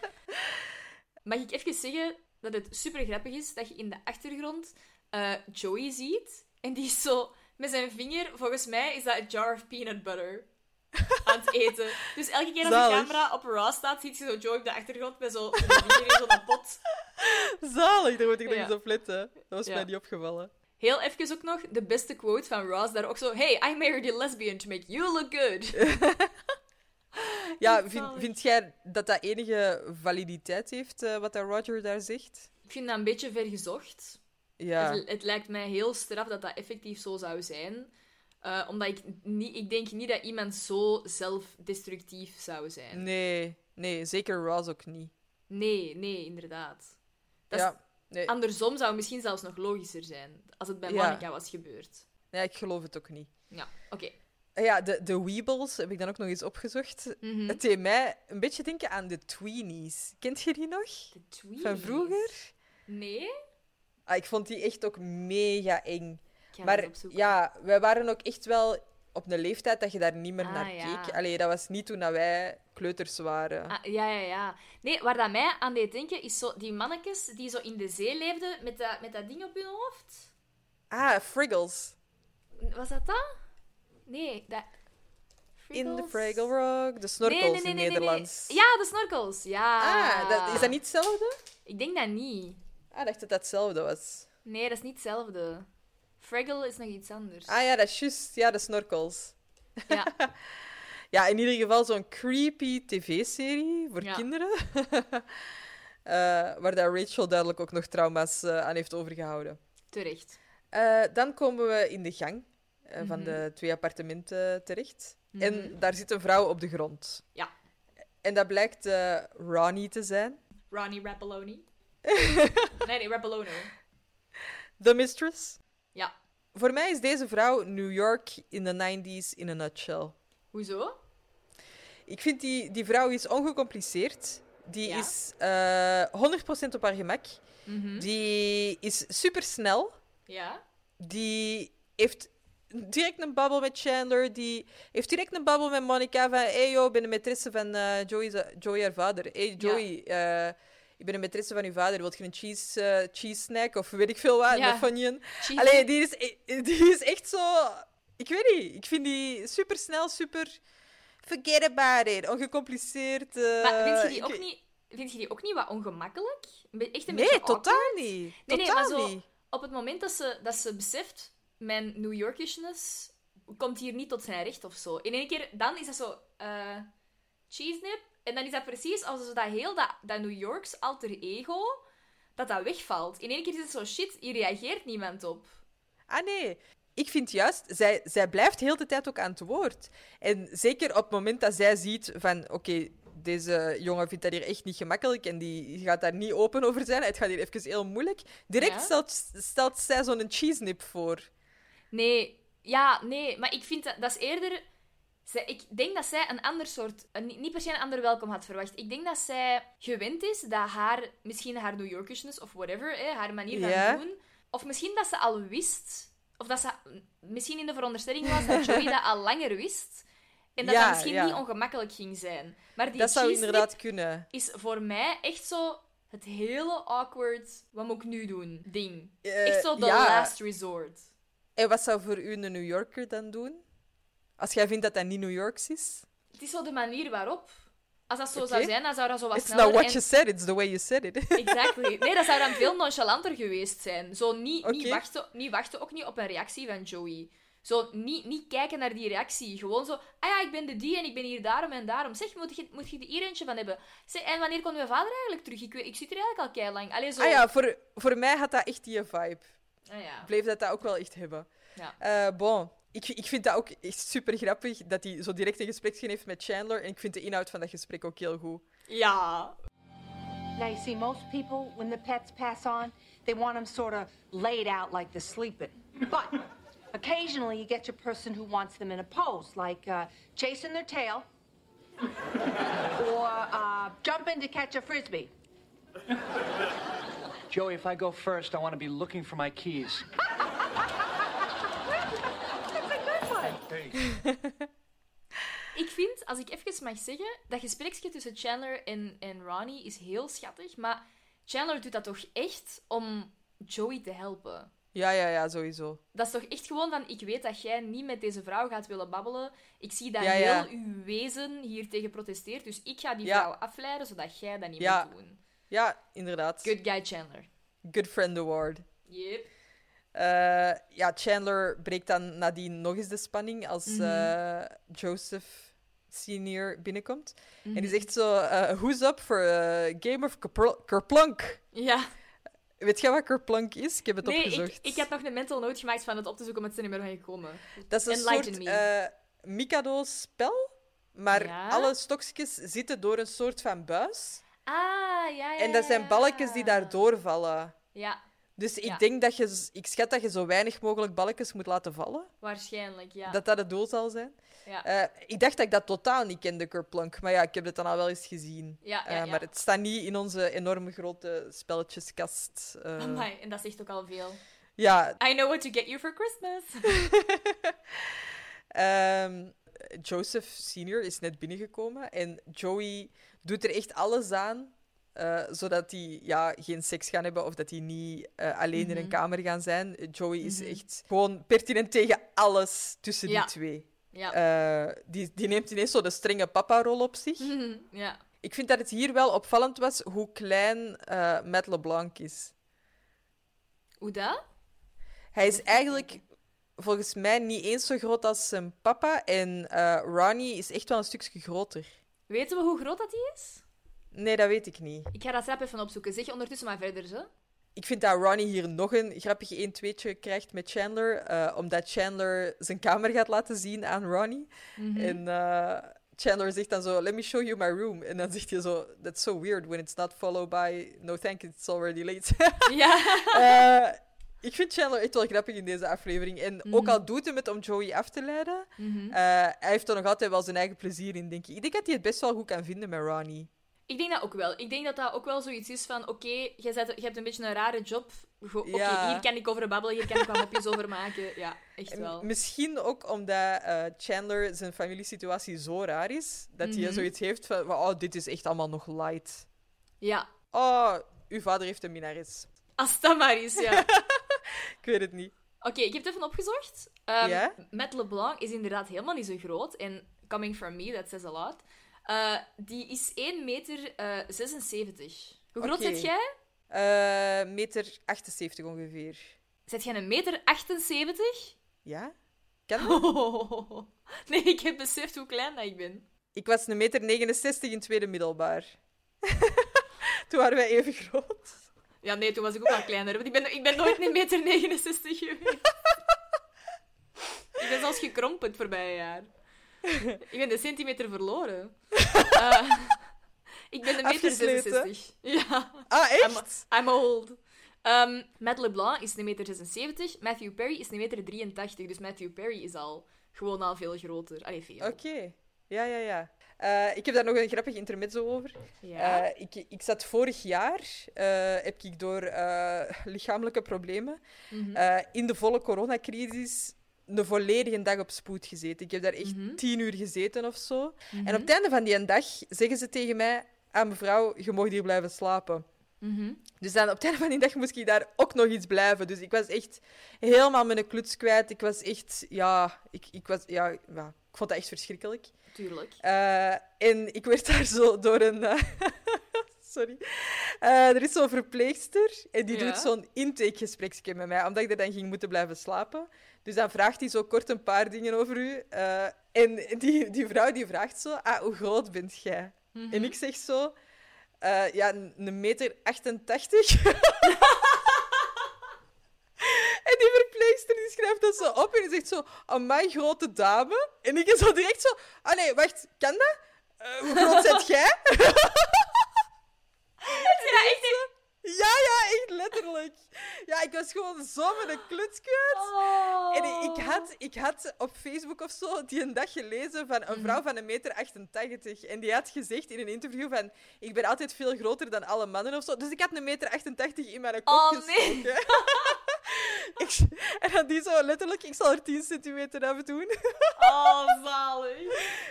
Mag ik even zeggen dat het super grappig is dat je in de achtergrond eh, Joey ziet. En die is zo met zijn vinger, volgens mij is dat een jar of peanut butter aan het eten. Dus elke keer als de camera op Ross staat, ziet je zo Joey op de achtergrond met zo met zijn vinger in zo'n pot. [LAUGHS] Zalig, daar moet ik nog Ja. eens op letten. Dat was Ja. mij niet opgevallen. Heel even ook nog de beste quote van Ross. Daar ook zo: Hey, I married a lesbian to make you look good. [LAUGHS] Ja, vind, vind jij dat dat enige validiteit heeft, eh, wat dat Roger daar zegt? Ik vind dat een beetje vergezocht. Ja. Het, het lijkt mij heel straf dat dat effectief zo zou zijn. Eh, omdat ik, niet, ik denk niet dat iemand zo zelfdestructief zou zijn. Nee, nee, zeker Ross ook niet. Nee, nee, inderdaad. Dat is- Ja, nee, Andersom zou het misschien zelfs nog logischer zijn. Als het bij Ja. Monica was gebeurd. nee, ik geloof het ook niet. Ja, oké. Eh, Ja, de, de Weebles heb ik dan ook nog eens opgezocht. Mhm. Het deed mij een beetje denken aan de Tweenies. Kent je die nog? De tweenies. Van vroeger? Nee? Ah, ik vond die echt ook mega eng. Maar ja, wij waren ook echt wel op een leeftijd dat je daar niet meer Ah, naar ja. keek. Allee, dat was niet toen dat wij kleuters waren. Ah, ja, ja, ja. Nee, waar dat mij aan deed denken, is zo die mannetjes die zo in de zee leefden met dat, met dat ding op hun hoofd. Ah, Friggles. Was dat dat? Nee, dat... In de Friggles? Fraggle Rock. De snorkels Nee, nee, nee, in nee, nee, nee. Nederlands. Ja, de snorkels. Ja. Ah, dat, is dat niet hetzelfde? Ik denk dat niet. Ah, ik dacht dat dat hetzelfde was. Nee, dat is niet hetzelfde. Fraggle is nog iets anders. Ah ja, dat is juist. Ja, de snorkels. Ja. [LAUGHS] Ja, in ieder geval zo'n creepy tv-serie voor Ja. kinderen. [LAUGHS] Eh, waar dat Rachel duidelijk ook nog trauma's eh, aan heeft overgehouden. Terecht. Eh, dan komen we in de gang van Mhm. de twee appartementen terecht. Mhm. En daar zit een vrouw op de grond. Ja. En dat blijkt Ronnie te zijn. Ronnie Rappaloni. [LAUGHS] nee, nee. The Mistress. Ja. Voor mij is deze vrouw New York in de 90s in a nutshell. Hoezo? Ik vind die, die vrouw is ongecompliceerd. Die Ja. is eh 100% op haar gemak. Mhm. Die is supersnel. Ja. Die heeft direct een babbel met Chandler. Die heeft direct een babbel met Monica van... Hey yo, ben de maîtresse van Joey, za- Joey, haar vader. Hey Joey, eh, ik ben de maîtresse van uw vader. Wilt je een cheese, eh, cheese snack of weet ik veel wat? Ja. Een? Cheese- Allee, die is, e- die is echt zo... Ik weet niet. Ik vind die super... Forget about it. Ongecompliceerd. eh, Maar vind je, die ook niet, vind je die ook niet wat ongemakkelijk? Een Echt een Nee, beetje totaal awkward? niet. Nee, nee, Totaal maar zo, niet. op het moment dat ze, dat ze beseft, mijn New Yorkishness komt hier niet tot zijn recht of zo. In één keer, dan is dat zo, eh cheese nip. En dan is dat precies als zo dat heel dat, dat New Yorks alter ego, dat dat wegvalt. In één keer is het zo, shit, hier reageert niemand op. Ah nee, ik vind juist, zij, zij blijft heel de tijd ook aan het woord. En zeker op het moment dat zij ziet van, oké, deze jongen vindt dat hier echt niet gemakkelijk en die gaat daar niet open over zijn. Het gaat hier even heel moeilijk. Direct Ja. stelt, stelt zij zo'n cheese nip voor. Nee, ja, nee, maar ik vind dat, dat is eerder... Zij, ik denk dat zij een ander soort... Een, niet per se een ander welkom had verwacht. Ik denk dat zij gewend is dat haar... Misschien haar New Yorkishness of whatever, hè, haar manier van doen... Of misschien dat ze al wist... Of dat ze misschien in de veronderstelling was dat Joey dat al langer wist. En dat Ja, dat misschien ja. niet ongemakkelijk ging zijn. Maar die Dat zou inderdaad kunnen. is voor mij echt zo... Het hele awkward, wat moet ik nu doen, ding. Eh, echt zo de ja. last resort. En wat zou voor u een New Yorker dan doen? Als jij vindt dat dat niet New Yorks is? Het is zo de manier waarop. Als dat zo zou zijn, dan zou dat zo wat It's sneller... not what en- you said, it's the way you said it. [LAUGHS] Exactly. Nee, dat zou dan veel nonchalanter geweest zijn. Zo niet, niet, wachten, niet wachten, ook niet op een reactie van Joey. Zo niet, niet kijken naar die reactie. Gewoon zo, ah ja, ik ben de die en ik ben hier daarom en daarom. Zeg, moet je, moet je er hier eentje van hebben? Zeg, en wanneer komt mijn vader eigenlijk terug? Ik, ik zit er eigenlijk al keilang. Allee, zo... Ah ja, voor, voor mij had dat echt die vibe. Ah ja. Bleef dat dat ook wel echt hebben. Ja. Eh, bon, ik, ik vind dat ook echt super grappig dat hij zo direct een gesprek heeft met Chandler. En ik vind de inhoud van dat gesprek ook heel goed. Ja. Now, you see, most people, when the pets pass on, they want them sort of laid out like they're sleeping. But occasionally, you get your person who wants them in a pose, like uh, chasing their tail or uh, jumping to catch a frisbee. Joey, if I go first, I want to be looking for my keys. [LAUGHS] That's a [LAUGHS] Ik vind, als ik even mag zeggen, dat gespreksje tussen Chandler en, en Ronnie is heel schattig. Maar Chandler doet dat toch echt om Joey te helpen. Ja, ja, ja, sowieso. Dat is toch echt gewoon van, ik weet dat jij niet met deze vrouw gaat willen babbelen. Ik zie dat Ja, ja. heel uw wezen hier tegen protesteert. Dus ik ga die Ja. vrouw afleiden, zodat jij dat niet Ja. moet doen. Ja, inderdaad. Good guy Chandler. Good Friend Award. Yep. Eh, ja, Chandler breekt dan nadien nog eens de spanning als Mhm. eh, Joseph senior binnenkomt. En Mhm. die zegt zo, eh, who's up for a game of Kerpl- Kerplunk? Ja. Weet jij wat Kerplunk is? Ik heb het Nee, opgezocht. ik, ik had nog een mental note gemaakt van het op te zoeken, maar het is er niet meer van gekomen. Dat is een Enlighten soort Mikado-spel, maar Ja? alle stokjes zitten door een soort van buis. Ah, ja, ja. En dat zijn balkjes die daar doorvallen. Ja, Dus ik Ja. denk dat je... Ik schat dat je zo weinig mogelijk balkjes moet laten vallen. waarschijnlijk, ja. Dat dat het doel zal zijn. ja. Eh, ik dacht dat ik dat totaal niet kende, Kerplunk. Maar ja, ik heb het dan al wel eens gezien. Ja, Eh, ja, ja. Maar het staat niet in onze enorme grote spelletjeskast. eh. Amai, en dat zegt ook al veel. ja, I know what to get you for Christmas. [LAUGHS] ehm, Joseph Senior is net binnengekomen. En Joey doet er echt alles aan... eh, zodat die ja, geen seks gaan hebben of dat die niet eh, alleen in een Mhm. kamer gaan zijn. Joey is Mhm. echt gewoon pertinent tegen alles tussen Ja. die twee. ja. Eh, die, die neemt ineens zo de strenge papa-rol op zich. ja. Ik vind dat het hier wel opvallend was hoe klein Matt LeBlanc is. Hoe dat? Hij is eigenlijk volgens mij niet eens zo groot als zijn papa. En Ronnie is echt wel een stukje groter. Weten we hoe groot dat die is? Nee, dat weet ik niet. Ik ga dat strap even opzoeken. Zeg ondertussen maar verder, zo. Ik vind dat Ronnie hier nog een grappig 1-2'tje krijgt met Chandler. eh, omdat Chandler zijn kamer gaat laten zien aan Ronnie. Mhm. En eh, Chandler zegt dan zo, let me show you my room. En dan zegt hij zo, that's so weird when it's not followed by, no thank you, it's already late. [LAUGHS] Ja. Eh, ik vind Chandler echt wel grappig in deze aflevering. En ook Mhm. al doet hij het om Joey af te leiden, Mhm. hij heeft er nog altijd wel zijn eigen plezier in, denk ik. Ik denk dat hij het best wel goed kan vinden met Ronnie. Ik denk dat ook wel. Ik denk dat dat ook wel zoiets is van... Oké, zet- je hebt een beetje een rare job. Oké, Ja. hier kan ik over babbelen. Hier kan ik wat mopjes over maken. Ja, echt En wel. Misschien ook omdat eh, Chandler zijn familiesituatie zo raar is, dat hij Mhm. zoiets heeft van, oh, dit is echt allemaal nog light. Ja. Oh, uw vader heeft een minares. Als dat maar is, ja. [LAUGHS] Ik weet het niet. Oké, ik heb het even opgezocht. Matt LeBlanc is inderdaad helemaal niet zo groot. En coming from me, that says a lot. Eh, die is 1 meter eh 76. Hoe groot zit jij? Eh, meter 78 ongeveer. Zet jij een meter 78? Ja? Kan dat? [LAUGHS] Nee, ik heb beseft hoe klein dat ik ben. Ik was een meter 69 in tweede middelbaar. [LAUGHS] Toen waren wij even groot. Ja, nee, toen was ik ook al kleiner. Want ik ben, ik ben nooit een meter 69 geweest. [LAUGHS] ik ben zelfs gekrompen het voorbije jaar. Ik ben de centimeter verloren. [LAUGHS] Eh, ik ben een meter Afgesleten. 66. Ja. Ah, echt? I'm old. Ehm Matt LeBlanc is een meter 76. Matthew Perry is een meter 83. Dus Matthew Perry is al gewoon al veel groter. Allee, veel. Oké. Ja, ja, ja. Eh, ik heb daar nog een grappig intermezzo over. Ja. Eh, ik, ik zat vorig jaar, heb ik door lichamelijke problemen, Mhm. in de volle coronacrisis een volledige dag op spoed gezeten. Ik heb daar echt Mhm. tien uur gezeten of zo. Mhm. En op het einde van die dag zeggen ze tegen mij, ah mevrouw, je mag hier blijven slapen. Mhm. Dus dan op het einde van die dag moest ik daar ook nog iets blijven. Dus ik was echt helemaal mijn kluts kwijt. Ik was echt, ja, ik, ik, was, ja, ja, ik vond dat echt verschrikkelijk. Tuurlijk. Eh, en ik werd daar zo door een. eh, [LAUGHS] sorry. Eh, er is zo'n verpleegster en die Ja. doet zo'n intakegespreksje met mij, omdat ik er dan ging moeten blijven slapen. Dus dan vraagt hij zo kort een paar dingen over u. eh, en die, die vrouw die vraagt zo: Ah, hoe groot bent jij? Mhm. En ik zeg zo: eh, Ja, een meter 88. [LAUGHS] En die verpleegster die schrijft dat zo op en die zegt zo, oh, mijn grote dame. En ik is zo direct zo, ah nee, wacht, kan dat? Hoe groot [LAUGHS] zit jij? Ja, echt. Ja, ja, echt letterlijk. Ja, ik was gewoon zo met een kluts. Oh. En ik- ik had, ik had op Facebook of zo die een dag gelezen van een vrouw van een meter 88. En die had gezegd in een interview van, ik ben altijd veel groter dan alle mannen of zo. Dus ik had een meter 88 in mijn kop Oh, nee. [LAUGHS] [LAUGHS] ik, en dan die zo letterlijk, ik zal er 10 centimeter af doen. [LAUGHS] Oh, zalig.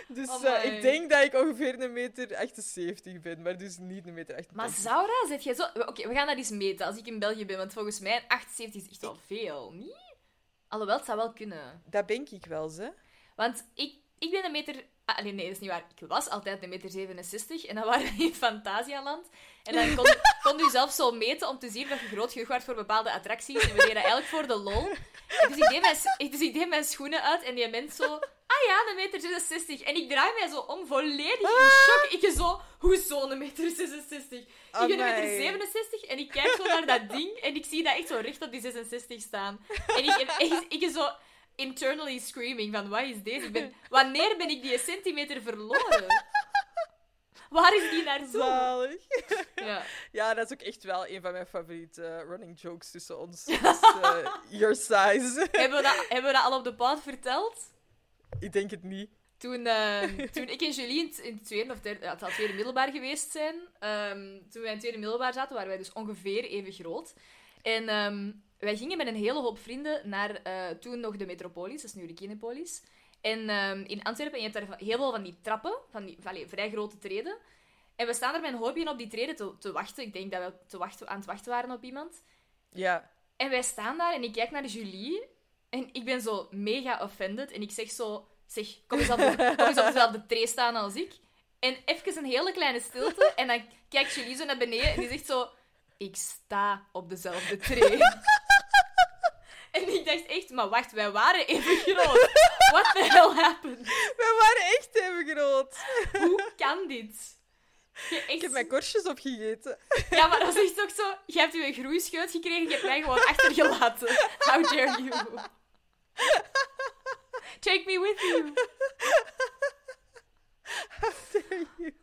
Dus eh, Amai. ik denk dat ik ongeveer een meter 78 ben, maar dus niet een meter 88. Maar Zaura, zet jij zo... Oké, we gaan dat eens meten als ik in België ben, want volgens mij 78 is echt wel veel, niet? Alhoewel, het zou wel kunnen. Dat denk ik wel, ze. Want ik, ik ben een meter... Ah, nee, nee, dat is niet waar. Ik was altijd een meter 67 en dan waren we in Fantasialand. En dan kon, kon u zelf zo meten om te zien dat je groot genoeg was voor bepaalde attracties. En we deden eigenlijk voor de lol. Dus ik, deed mijn, dus ik deed mijn schoenen uit en die mens zo... Ah ja, een meter 66. En ik draai mij zo om, volledig in shock. Ik zo... Hoezo een meter 66? Ik ben een meter Amai. 67 en ik kijk zo naar dat ding en ik zie dat echt zo recht op die 66 staan. En ik, ik, ik zo internally screaming van, wat is deze? Ik ben, wanneer ben ik die centimeter verloren? Waar is die naartoe? Zalig. [LAUGHS] Ja. Ja, dat is ook echt wel een van mijn favoriete eh, running jokes tussen ons. [LAUGHS] Dus, eh, your size. [LAUGHS] hebben, we dat, hebben we dat al op de pad verteld? Ik denk het niet. Toen, eh, toen ik en Julie in, het- in het tweede of derde, ja, het tweede middelbaar geweest zijn, ehm, toen wij in het tweede middelbaar zaten, waren wij dus ongeveer even groot. En ehm, wij gingen met een hele hoop vrienden naar eh, toen nog de Metropolis, dat is nu de Kinepolis. En ehm, in Antwerpen, en je hebt daar heel veel van die trappen, van die allee, vrij grote treden. En we staan er met een hoopje op die treden te, te wachten. Ik denk dat we te wachten, aan het wachten waren op iemand. Ja. En wij staan daar en ik kijk naar Julie. En ik ben zo mega offended. En ik zeg zo... Zeg, kom eens op, de, kom eens op dezelfde tree staan als ik. En even een hele kleine stilte. En dan kijkt Julie zo naar beneden en die zegt zo... Ik sta op dezelfde tree. [LAUGHS] En ik dacht echt, maar wacht, wij waren even [LAUGHS] groot. What the hell happened? We waren echt even groot. [LAUGHS] Hoe kan dit? Je echt... Ik heb mijn korstjes opgegeten. Ja, maar dat is echt ook zo... Je hebt je groeischeut gekregen, je hebt mij gewoon achtergelaten. How dare you? Take me with you.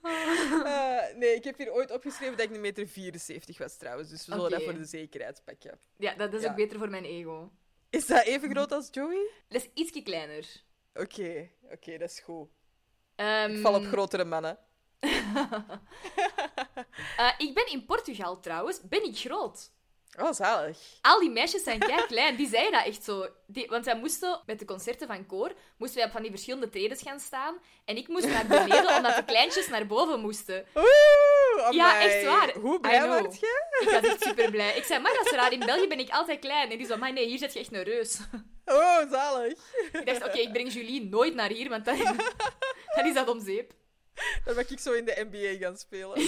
Eh, [LAUGHS] nee, ik heb hier ooit opgeschreven dat ik een meter 74 was trouwens. Dus we zullen dat voor de zekerheid pakken. Ja, dat is Ja. ook beter voor mijn ego. Is dat even groot als Joey? Dat is ietsje kleiner. Oké, oké, dat is goed. Ehm, Ik val op grotere mannen. [LAUGHS] eh, ik ben in Portugal trouwens. Ben ik groot? Oh, zalig. Al die meisjes zijn kei klein. Die zeiden dat echt zo. Die, want wij moesten met de concerten van koor moesten wij op van die verschillende tredes gaan staan. En ik moest naar beneden omdat de kleintjes naar boven moesten. Oeh, Ja, echt waar. Hoe blij word je? Ik was echt super blij. Ik zei, maar dat is raar. In België ben ik altijd klein. En die zo, maar nee, hier zit je echt een reus. Oh, zalig. Ik dacht, oké, ik breng Julie nooit naar hier, want dan, dan is dat om zeep. Dan mag ik zo in de NBA gaan spelen.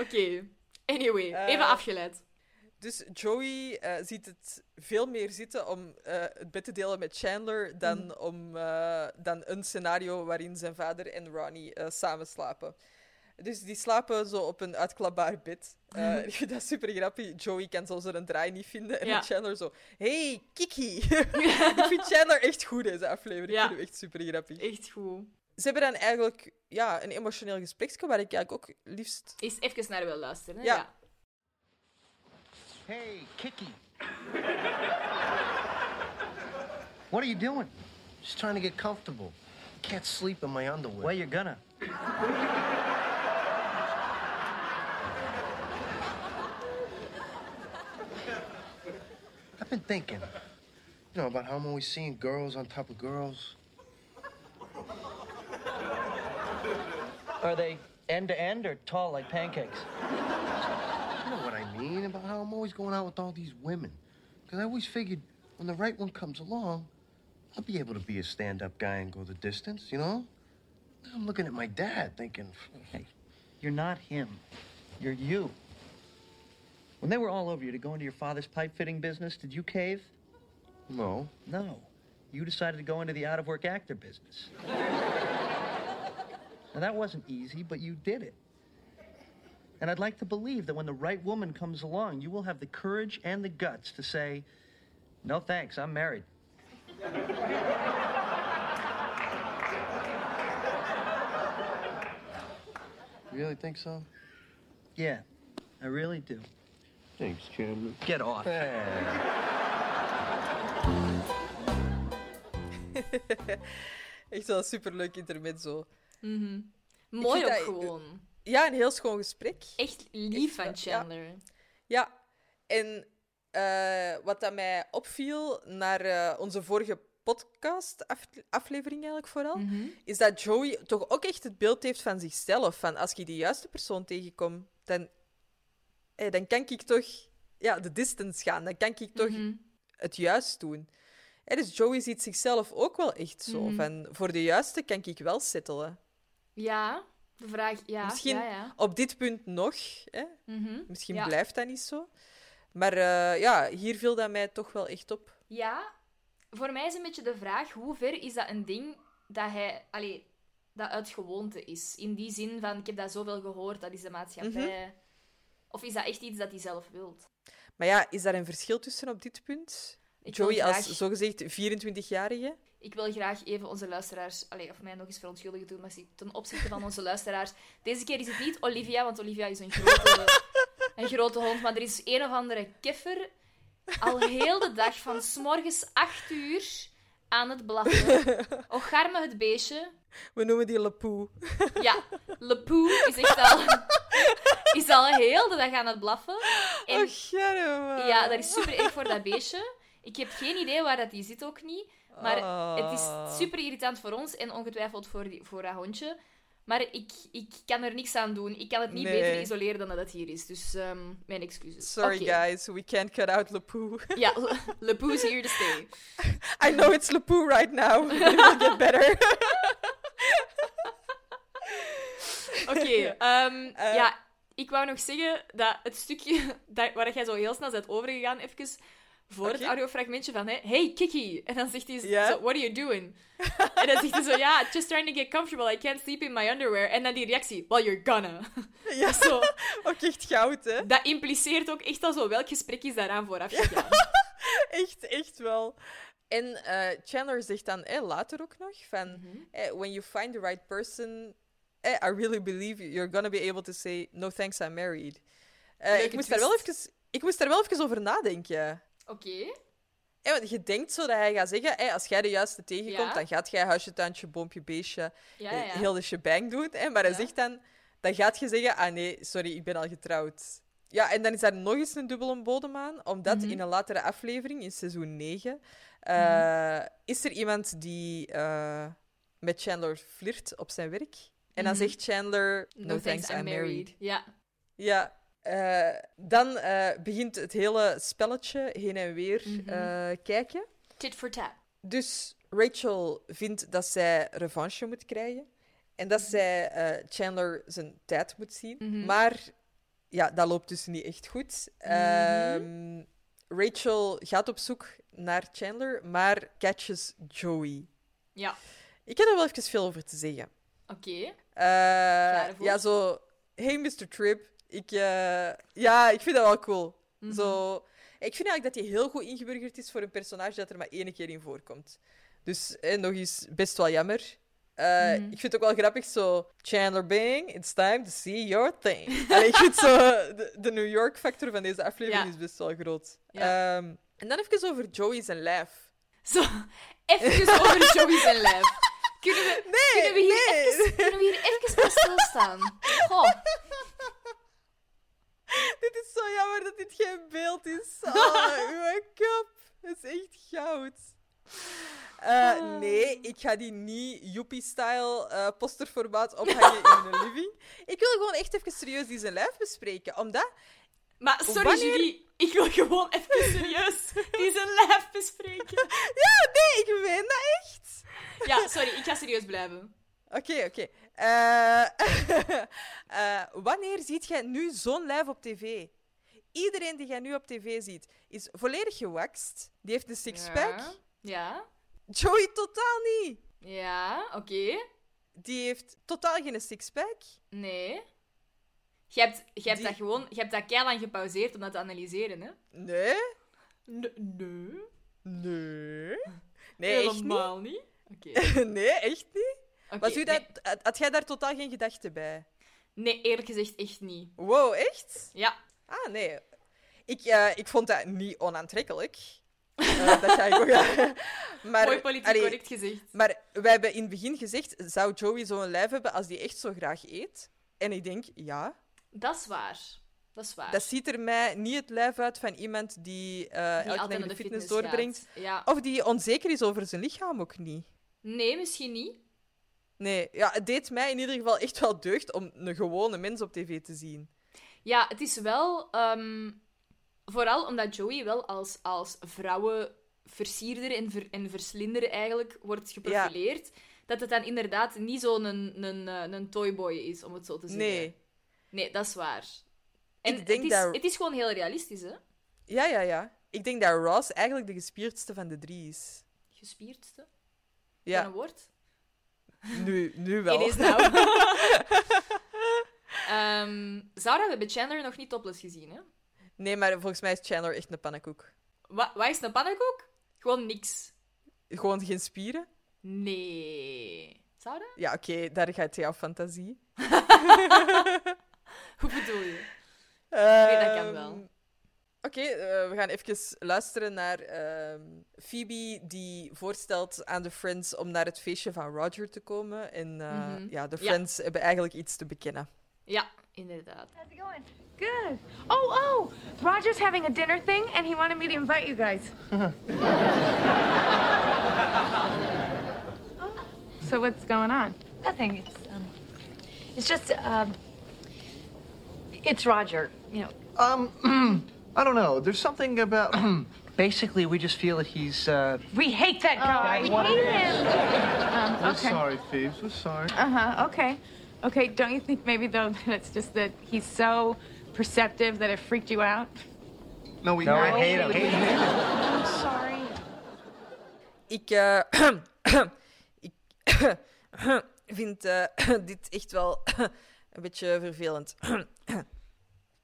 Oké. Anyway, Eh, even afgeleid. Dus Joey eh, ziet het veel meer zitten om eh, het bed te delen met Chandler dan, Mhm. om, eh, dan een scenario waarin zijn vader en Ronnie eh, samen slapen. Dus die slapen zo op een uitklapbaar bed. Eh, vind [LAUGHS] [LAUGHS] dat super grappig. Joey kan zo een draai niet vinden. En Ja. Chandler zo... Hey, Kiki! [LAUGHS] ik vind Chandler echt goed, deze aflevering. Ja. Ik vind hem echt super grappig. Echt goed. Ze hebben dan eigenlijk ja, een emotioneel gespreksje waar ik eigenlijk ook liefst... Is even naar wil luisteren. Hè? Ja. Hey, Kiki. What are you doing? Just trying to get comfortable. Can't sleep in my underwear. Well, you're gonna. I've been thinking, you know, about how I'm always seeing girls on top of girls. Are they end to end or tall like pancakes? You know what I mean? About how I'm always going out with all these women. Because I always figured when the right one comes along, I'll be able to be a stand up guy and go the distance, you know? Now I'm looking at my dad thinking, Hey, you're not him. You're you. When they were all over you to go into your father's pipe fitting business, did you cave? no. No. You decided to go into the out of work actor business. [LAUGHS] now, that wasn't easy, but you did it. And I'd like to believe that when the right woman comes along, you will have the courage and the guts to say, No thanks, I'm married. You really think so? Yeah, I really do. Thanks, Chandler. Get off. Echt [LAUGHS] wel een superleuk intermezzo. Mooi ook dat- gewoon. Ja, een heel schoon gesprek. Echt lief van ja. Chandler. Ja, en eh, wat dat mij opviel naar eh, onze vorige podcast-aflevering eigenlijk vooral, is dat Joey toch ook echt het beeld heeft van zichzelf. Van als ik de juiste persoon tegenkom, dan, eh, dan kan ik toch ja, de distance gaan. Dan kan ik toch het juist doen. Eh, dus Joey ziet zichzelf ook wel echt zo. Van, voor de juiste kan ik wel settelen. Ja, de vraag... Ja, Misschien ja, ja. op dit punt nog. Hè? Mhm. Misschien Ja. blijft dat niet zo. Maar eh, ja, hier viel dat mij toch wel echt op. Ja, voor mij is een beetje de vraag, hoe ver is dat een ding dat hij... Allee, dat uit gewoonte is? In die zin van, ik heb dat zoveel gehoord, dat is de maatschappij... Mhm. Of is dat echt iets dat hij zelf wilt? Maar ja, is daar een verschil tussen op dit punt? Ik Joey als zogezegd 24-jarige? Ik wil graag even onze luisteraars, allee, of mij nog eens verontschuldigen doen, maar ten opzichte van onze luisteraars. Deze keer is het niet Olivia, want Olivia is een grote, een grote hond, maar er is een of andere keffer al heel de dag van s morgens 8 uur aan het blaffen. Och, garme het beestje. We noemen die Lepoe. Ja, Lepoe is echt al, is al heel de dag aan het blaffen. En, Oh, ja, dat is super erg voor dat beestje. Ik heb geen idee waar dat die zit ook niet. Maar het is super irritant voor ons en ongetwijfeld voor, die, voor dat hondje. Maar ik, ik kan er niks aan doen. Ik kan het niet Nee. beter isoleren dan dat het hier is. Dus ehm, mijn excuses. Sorry, guys. We can't cut out Lepoe. [LAUGHS] Ja, Le- is here to stay. [LAUGHS] I know it's Lepoe right now, [LAUGHS] it will get better. Oké, ehm, Eh. ja, ik wou nog zeggen dat het stukje dat, waar jij zo heel snel bent overgegaan, even voor het Oké. audiofragmentje van Hey, Kiki! En dan zegt hij zo, What are you doing? en dan zegt hij zo, ja, just trying to get comfortable. I can't sleep in my underwear. En dan die reactie, Well, you're gonna. ja, [LAUGHS] zo. ook echt goud, hè? Dat impliceert ook echt al zo welk gesprek is daaraan vooraf gegaan. [LAUGHS] Echt, echt wel. En eh, Chandler zegt dan eh, later ook nog van... eh, when you find the right person... eh, I really believe you're gonna be able to say... No thanks, I'm married. Eh, ik, moest daar wel even, ik moest daar wel even over nadenken. Oké. Eh, want je denkt zo dat hij gaat zeggen... als jij de juiste tegenkomt, Ja. dan gaat jij huisje, tuintje, boompje, beestje... Ja, eh, ja. heel de shebang doen. eh, maar hij zegt dan... Dan gaat je zeggen... Ah nee, sorry, ik ben al getrouwd. Ja, en dan is daar nog eens een dubbele bodem aan. Omdat Mhm. in een latere aflevering, in seizoen 9... eh, Mhm. is er iemand die eh, met Chandler flirt op zijn werk. En dan Mhm. zegt Chandler... No, thanks, I'm married. Ja. Ja. Eh, dan eh, begint het hele spelletje heen en weer Mhm. eh, kijken. Tit for tat. Dus Rachel vindt dat zij revanche moet krijgen. En dat zij eh, Chandler zijn tijd moet zien. Mhm. Maar ja, dat loopt dus niet echt goed. Ehm, Rachel gaat op zoek naar Chandler, maar catches Joey. Ja. Ik heb er wel even veel over te zeggen. Oké. Eh, ervoor? ja, zo... Hey, Mr. Trip. Ik, eh, ja, ik vind dat wel cool. Mhm. Zo... Ik vind eigenlijk dat hij heel goed ingeburgerd is voor een personage dat er maar één keer in voorkomt. Dus eh, nog eens best wel jammer. Eh, Mhm. Ik vind het ook wel grappig, zo... Chandler Bing, it's time to see your thing. [LAUGHS] Allee, ik vind zo... De, de New York-factor van deze aflevering Ja. is best wel groot. Ja. Ehm, en dan even over Joey zijn lijf. Zo, even over Joey zijn lijf. Kunnen we, Nee, kunnen we, hier, nee. even, kunnen we hier even bij stilstaan? Goh. [LAUGHS] Dit is zo jammer dat dit geen beeld is. [LAUGHS] Oh, uw kop. Dat is echt goud. Eh, nee, ik ga die niet Joepie-style eh, posterformaat ophangen in mijn [LAUGHS] living. Ik wil gewoon echt even serieus die zijn lijf bespreken. Omdat... Maar sorry, Wanneer- Julie. Ik wil gewoon even serieus die zijn lijf bespreken. Ja, nee, ik meen dat echt. Ja, sorry. Ik ga serieus blijven. Oké, oké. [LAUGHS] wanneer ziet jij nu zo'n lijf op tv? Iedereen die jij nu op tv ziet, is volledig gewaxt. Die heeft een sixpack. Ja. Ja. Joey totaal niet. Ja, oké. Die heeft totaal geen sixpack. Nee. Je hebt, je hebt Die- dat gewoon... Je hebt dat keilang gepauzeerd om dat te analyseren, hè? Nee. Nee. Nee. Nee. Nee, echt Helemaal niet. Oké. niet. nee, echt niet. [LAUGHS] Oké, Was u dat, nee. had- jij daar totaal geen gedachte bij? Nee, eerlijk gezegd echt niet. Wow, echt? Ja. Ah, nee. Ik, eh, ik vond dat niet onaantrekkelijk. Eh, dat ga ik ook... maar, Mooi politiek allee, correct gezegd. Maar wij hebben in het begin gezegd, zou Joey zo'n lijf hebben als die echt zo graag eet? En ik denk, ja. Dat is waar. Dat is waar. Dat ziet er mij niet het lijf uit van iemand die, Die elke de de fitness, fitness doorbrengt. Ja. Of die onzeker is over zijn lichaam ook niet. Nee, misschien niet. Nee, ja, het deed mij in ieder geval echt wel deugd om een gewone mens op tv te zien. Ja, het is wel... ehm, vooral omdat Joey wel als, als vrouwenversierder en, ver, en verslinder eigenlijk wordt geprofileerd, dat het dan inderdaad niet zo'n een, een, eh, een toyboy is, om het zo te zeggen. Nee. Nee, dat is waar. En Ik denk het, is, dat- het is gewoon heel realistisch, hè? Ja, ja, ja. Ik denk dat Ross eigenlijk de gespierdste van de drie is. Gespierdste? Is Ja, dat een woord? Nu, nu wel. It is now. Ehm Zara, we hebben Chandler nog niet topless gezien, hè? Nee, maar volgens mij is Chandler echt een pannenkoek. Wa wat is een pannenkoek? Gewoon niks. Gewoon geen spieren? Nee. Zou dat? Ja, oké, daar gaat jouw fantasie. [LAUGHS] Hoe bedoel je? weet dat kan wel. Oké, eh, we gaan even luisteren naar ehm, Phoebe die voorstelt aan de Friends om naar het feestje van Roger te komen. En eh, Mhm. ja, de Ja. Friends hebben eigenlijk iets te bekennen. Ja, inderdaad. How's it going? Good. Oh, oh, Roger's having a dinner thing, and he wanted me to invite you guys. [LAUGHS] so what's going on? Nothing. It's um, it's just um, it's Roger. You know, Um, [CLEARS THROAT] I don't know. There's something about. [CLEARS THROAT] Basically, we just feel that he's, uh, We hate that guy. we what hate it him. Um, We're okay. sorry, Phoebes. We're sorry. Uh huh. Okay. Okay. Don't you think maybe though that [LAUGHS] it's just that he's so perceptive that it freaked you out? No, we No, we hate hate him. Hate him. I'm sorry. Ik, eh, [CLEARS THROAT] ik [CLEARS THROAT] vind eh, dit echt wel een beetje vervelend.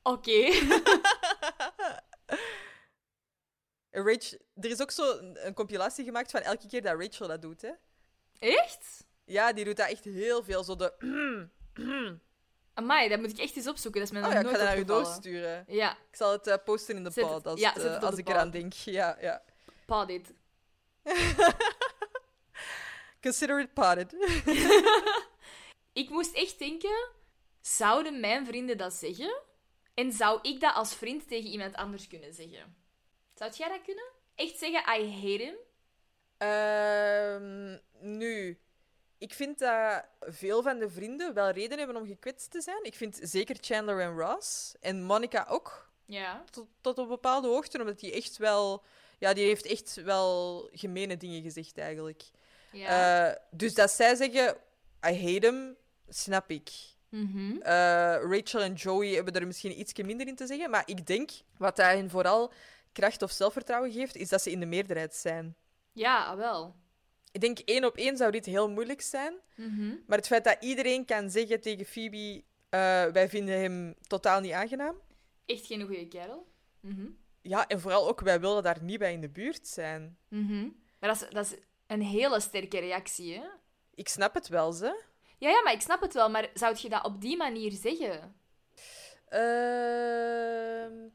Oké. [LAUGHS] Rach, er is ook zo een, een compilatie gemaakt van elke keer dat Rachel dat doet. Hè? Echt? Ja, die doet dat echt heel veel. Zo de... [CLEARS THROAT] Amai, dat moet ik echt eens opzoeken. Dat is mij Oh ja, ik ga nooit dat naar u doorsturen. Ja, Ik zal het eh, posten in de Zet pod als, ja, het, eh, als ik eraan pod. denk. [LAUGHS] Ja, ja. pa dit. [LAUGHS] Consider it potted. [LAUGHS] Ik moest echt denken, zouden mijn vrienden dat zeggen? En zou ik dat als vriend tegen iemand anders kunnen zeggen? Zou jij dat kunnen? Echt zeggen, I hate him? Ehm, nu, ik vind dat veel van de vrienden wel reden hebben om gekwetst te zijn. Ik vind zeker Chandler en Ross en Monica ook. Ja. Tot, tot op bepaalde hoogte, omdat die echt wel... Ja, die heeft echt wel gemene dingen gezegd, eigenlijk. Ja. Eh, dus dat zij zeggen, I hate him, snap ik. Mhm. Eh, Rachel en Joey hebben er misschien iets minder in te zeggen. Maar ik denk, wat dat hen vooral kracht of zelfvertrouwen geeft, is dat ze in de meerderheid zijn. Ja, ah, wel. Ik denk, één op één zou dit heel moeilijk zijn. Mhm. Maar het feit dat iedereen kan zeggen tegen Phoebe, eh, wij vinden hem totaal niet aangenaam. Echt geen goede kerel. Mhm. Ja, en vooral ook, wij willen daar niet bij in de buurt zijn. Mhm. Maar dat is, dat is een hele sterke reactie, hè? Ik snap het wel, ze. Ja, ja, maar ik snap het wel. Maar zou je dat op die manier zeggen? Ehm,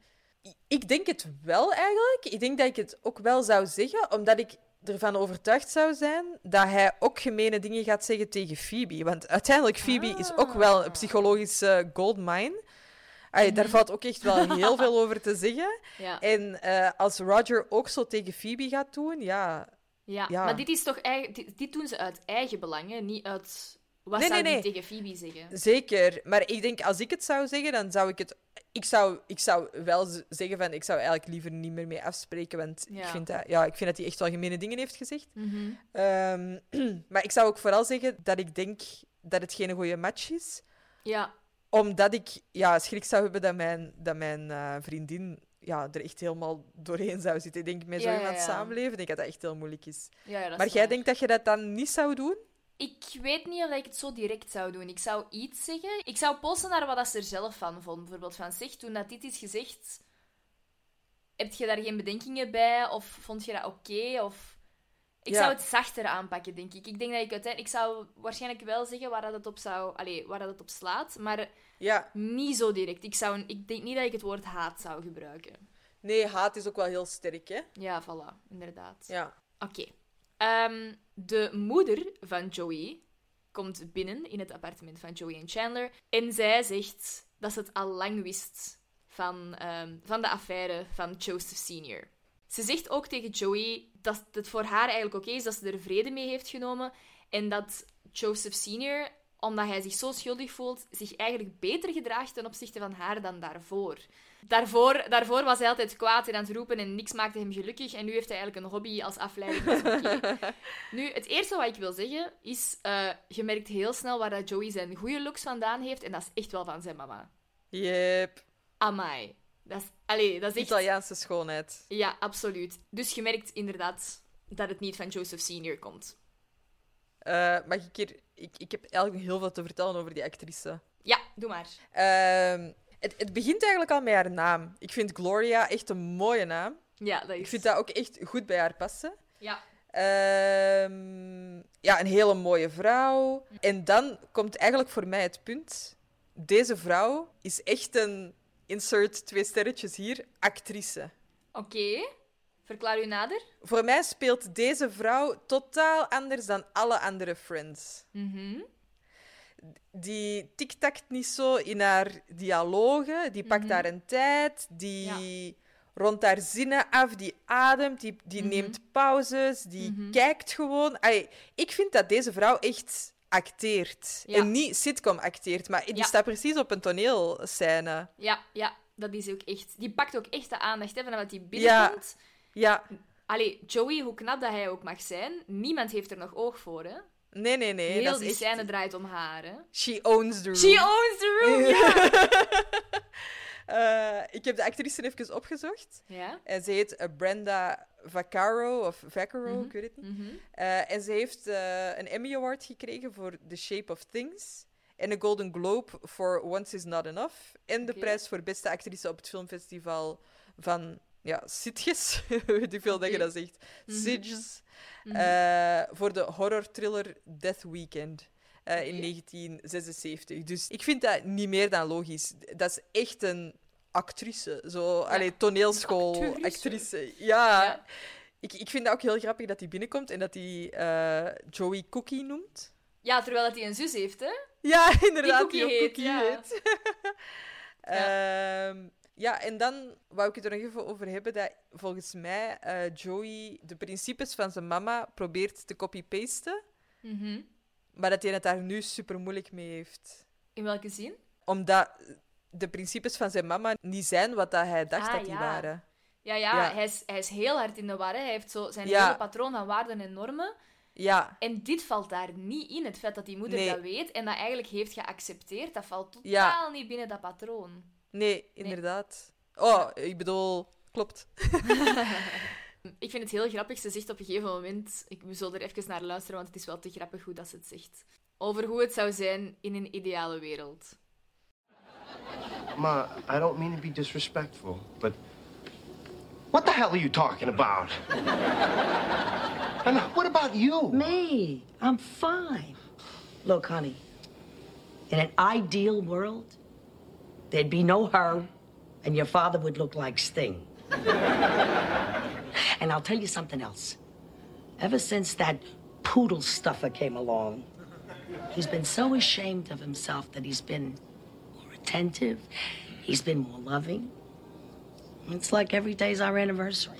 ik denk het wel eigenlijk. Ik denk dat ik het ook wel zou zeggen, omdat ik ervan overtuigd zou zijn dat hij ook gemene dingen gaat zeggen tegen Phoebe. Want uiteindelijk, Phoebe is ook wel een psychologische goldmine. Daar valt ook echt wel [LAUGHS] heel veel over te zeggen. Ja. En eh, als Roger ook zo tegen Phoebe gaat doen, ja... Ja, Ja. maar dit is toch eigen, dit, dit doen ze uit eigen belang, hè? niet uit wat Nee, zou nee, tegen Phoebe zeggen. Zeker, maar ik denk als ik het zou zeggen, dan zou ik het. Ik zou, ik zou wel zeggen van ik zou eigenlijk liever niet meer mee afspreken, want ik, vind dat, ja, ik vind dat hij echt wel gemene dingen heeft gezegd. Mhm. Ehm, [CLEARS THROAT] maar ik zou ook vooral zeggen dat ik denk dat het geen goede match is, Ja, omdat ik ja, schrik zou hebben dat mijn, dat mijn eh, vriendin ja, er echt helemaal doorheen zou zitten. Ik denk met zo Ja, iemand ja. samenleven, denk ik dat dat echt heel moeilijk is. maar jij denkt dat je dat dan niet zou doen? Ik weet niet of ik het zo direct zou doen. Ik zou iets zeggen. Ik zou posten naar wat dat ze er zelf van vond. Bijvoorbeeld van, zeg, toen dat dit is gezegd, heb je daar geen bedenkingen bij? Of vond je dat oké? Of... Ik Ja. zou het zachter aanpakken, denk ik. Ik denk dat ik uiteindelijk... Ik zou waarschijnlijk wel zeggen waar dat het op zou... Allee, waar dat het op slaat, maar Ja, niet zo direct. Ik, zou... ik denk niet dat ik het woord haat zou gebruiken. nee, haat is ook wel heel sterk, hè? Ja, voilà. Inderdaad. Ja. Oké. Ehm, de moeder van Joey komt binnen in het appartement van Joey en Chandler. En zij zegt dat ze het al lang wist van, ehm, van de affaire van Joseph Sr. Ze zegt ook tegen Joey dat het voor haar eigenlijk oké is dat ze er vrede mee heeft genomen. En dat Joseph Sr., omdat hij zich zo schuldig voelt, zich eigenlijk beter gedraagt ten opzichte van haar dan daarvoor. Daarvoor, daarvoor was hij altijd kwaad en aan het roepen en niks maakte hem gelukkig. En nu heeft hij eigenlijk een hobby als afleiding. [LAUGHS] Nu, het eerste wat ik wil zeggen is... eh, je merkt heel snel waar dat Joey zijn goede looks vandaan heeft. En dat is echt wel van zijn mama. Yep. Amai. Dat is, allee, dat is echt... Italiaanse schoonheid. Ja, absoluut. Dus je merkt inderdaad dat het niet van Joseph Senior komt. Eh, mag ik hier... Ik, ik heb eigenlijk heel veel te vertellen over die actrice. Ja, doe maar. Ehm, het, het begint eigenlijk al met haar naam. Ik vind Gloria echt een mooie naam. Ja, dat is... Ik vind dat ook echt goed bij haar passen. Ja. Ehm, ja, een hele mooie vrouw. En dan komt eigenlijk voor mij het punt. Deze vrouw is echt een, insert twee sterretjes hier, actrice. Oké. Verklaar u nader. Voor mij speelt deze vrouw totaal anders dan alle andere Friends. Mhm. Die tiktakt niet zo in haar dialogen, die pakt Mhm. haar een tijd, die rondt haar zinnen af, die ademt, die, die Mhm. neemt pauzes, die kijkt gewoon. Ik vind dat deze vrouw echt acteert. Ja. En niet sitcom acteert, maar die Ja. staat precies op een toneelscène. Ja, ja, dat is ook echt... Die pakt ook echt de aandacht, hè, vanaf dat hij Ja. binnenkomt. Ja, Allee, Joey, hoe knap dat hij ook mag zijn, niemand heeft er nog oog voor, hè. Nee, nee, nee. Heel dat die echt... scène draait om haar, hè. She owns the room. She owns the [LAUGHS] room, ja! Eh, ik heb de actrice even opgezocht. Ja. En ze heet eh, Brenda Vaccaro, of Vaccaro, Mhm, ik weet het niet. mhm. Eh, en ze heeft een Emmy Award gekregen voor The Shape of Things. En een Golden Globe voor Once Is Not Enough. En de prijs voor beste actrice op het filmfestival van ja, Sitges. [LAUGHS] Weet ik veel dat je dat zegt. Mhm. Sitges. Mhm. Eh, voor de horror-thriller Death Weekend. eh, in Oké. 1976. Dus ik vind dat niet meer dan logisch. Dat is echt een actrice. Zo, allee, toneelschool actrice. actrice. Ja. Ja. Ik, ik vind dat ook heel grappig dat hij binnenkomt en dat hij eh, Joey Cookie noemt. Ja, terwijl dat hij een zus heeft, hè. Ja, [LAUGHS] inderdaad. Die ook heet, Cookie ja. heet. [LAUGHS] Ehm, ja, en dan wou ik het er nog even over hebben dat volgens mij eh, Joey de principes van zijn mama probeert te copy-pasten, Mhm. maar dat hij het daar nu super moeilijk mee heeft. In welke zin? Omdat de principes van zijn mama niet zijn wat dat hij dacht Ah, dat die ja. waren. Ja, ja, Ja. Hij, is, hij is heel hard in de war. hè. Hij heeft zo zijn Ja. hele patroon van waarden en normen. Ja, En dit valt daar niet in. Het feit dat die moeder Nee. dat weet en dat eigenlijk heeft geaccepteerd, dat valt totaal niet binnen dat patroon. Nee, inderdaad. Oh, ik bedoel, klopt. [LAUGHS] [LAUGHS] Ik vind het heel grappig. Ze zegt op een gegeven moment... Ik zullen er even naar luisteren, want het is wel te grappig hoe dat ze het zegt. Over hoe het zou zijn in een ideale wereld. Ma, I don't mean to be disrespectful, but what the hell are you talking about? [LAUGHS] and what about you? Me, I'm fine. Look, honey, in an ideal world, there'd be no her, and your father would look like Sting. [LAUGHS] and I'll tell you something else. Ever since that poodle stuffer came along, he's been so ashamed of himself that he's been more attentive, he's been more loving. It's like every day's our anniversary.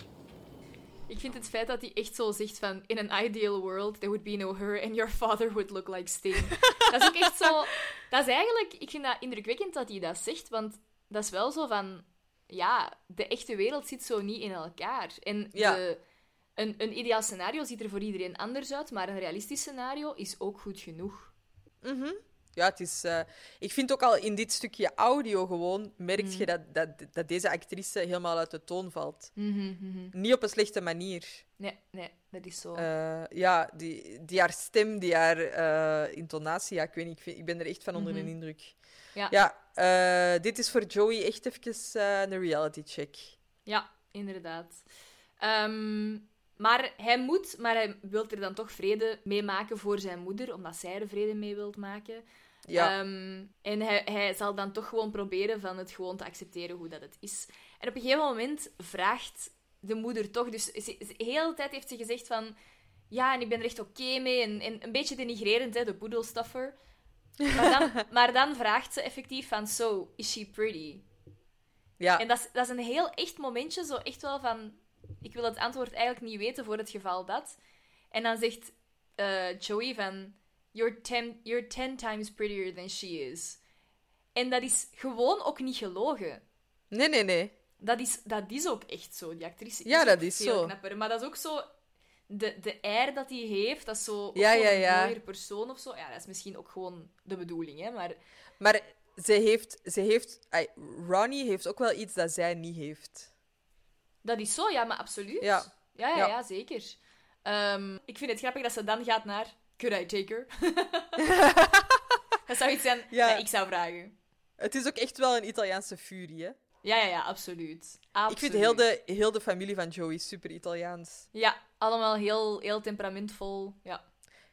Ik vind het feit dat hij echt zo zegt van... In an ideal world, there would be no her and your father would look like Sting. [LAUGHS] dat is ook echt zo... Dat is eigenlijk... Ik vind dat indrukwekkend dat hij dat zegt, want dat is wel zo van... Ja, de echte wereld zit zo niet in elkaar. En Ja. de, een, een ideaal scenario ziet er voor iedereen anders uit, maar een realistisch scenario is ook goed genoeg. Mhm. Ja, het is... eh, ik vind ook al in dit stukje audio gewoon... merk Mhm. je dat, dat, dat deze actrice helemaal uit de toon valt. Mhm, mhm. Niet op een slechte manier. Nee, nee, dat is zo. Eh, ja, die, die haar stem, die haar eh, intonatie, ja, ik weet niet, ik, vind, ik ben er echt van onder Mhm. de indruk. Ja. Ja, dit is voor Joey echt even een reality check. Ja, inderdaad. Ehm, maar hij moet, maar hij wil er dan toch vrede mee maken voor zijn moeder, omdat zij er vrede mee wilt maken. Ja. Ehm, en hij, hij zal dan toch gewoon proberen van het gewoon te accepteren hoe dat het is. En op een gegeven moment vraagt de moeder toch, dus ze, ze- de hele tijd heeft ze gezegd van, ja, en ik ben er echt oké mee, en, en een beetje denigrerend, hè, de poedelstaffer. Maar dan, [LAUGHS] maar dan vraagt ze effectief van, so, is she pretty? Ja. En dat is, dat is een heel echt momentje, zo echt wel van... Ik wil het antwoord eigenlijk niet weten voor het geval dat. En dan zegt eh, Joey van... You're ten, you're ten times prettier than she is. En dat is gewoon ook niet gelogen. Nee, nee, nee. Dat is, dat is ook echt zo. Die actrice Ja, is dat ook is veel zo. knapper. Maar dat is ook zo... De, de air dat hij heeft, dat is zo... Ja, ja, een ja. mooier persoon of zo. Ja, dat is misschien ook gewoon de bedoeling, hè. Maar Maar ze heeft... Ze heeft Ronnie heeft ook wel iets dat zij niet heeft. Dat is zo, ja, maar absoluut. Ja. Ja, ja, Ja. ja, zeker. Ehm, ik vind het grappig dat ze dan gaat naar... Could I take her? [LAUGHS] dat zou iets zijn Ja. dat ik zou vragen. Het is ook echt wel een Italiaanse furie, hè? Ja, ja, ja, absoluut. absoluut. Ik vind heel de, heel de familie van Joey super Italiaans. Ja, allemaal heel, heel temperamentvol. Ja.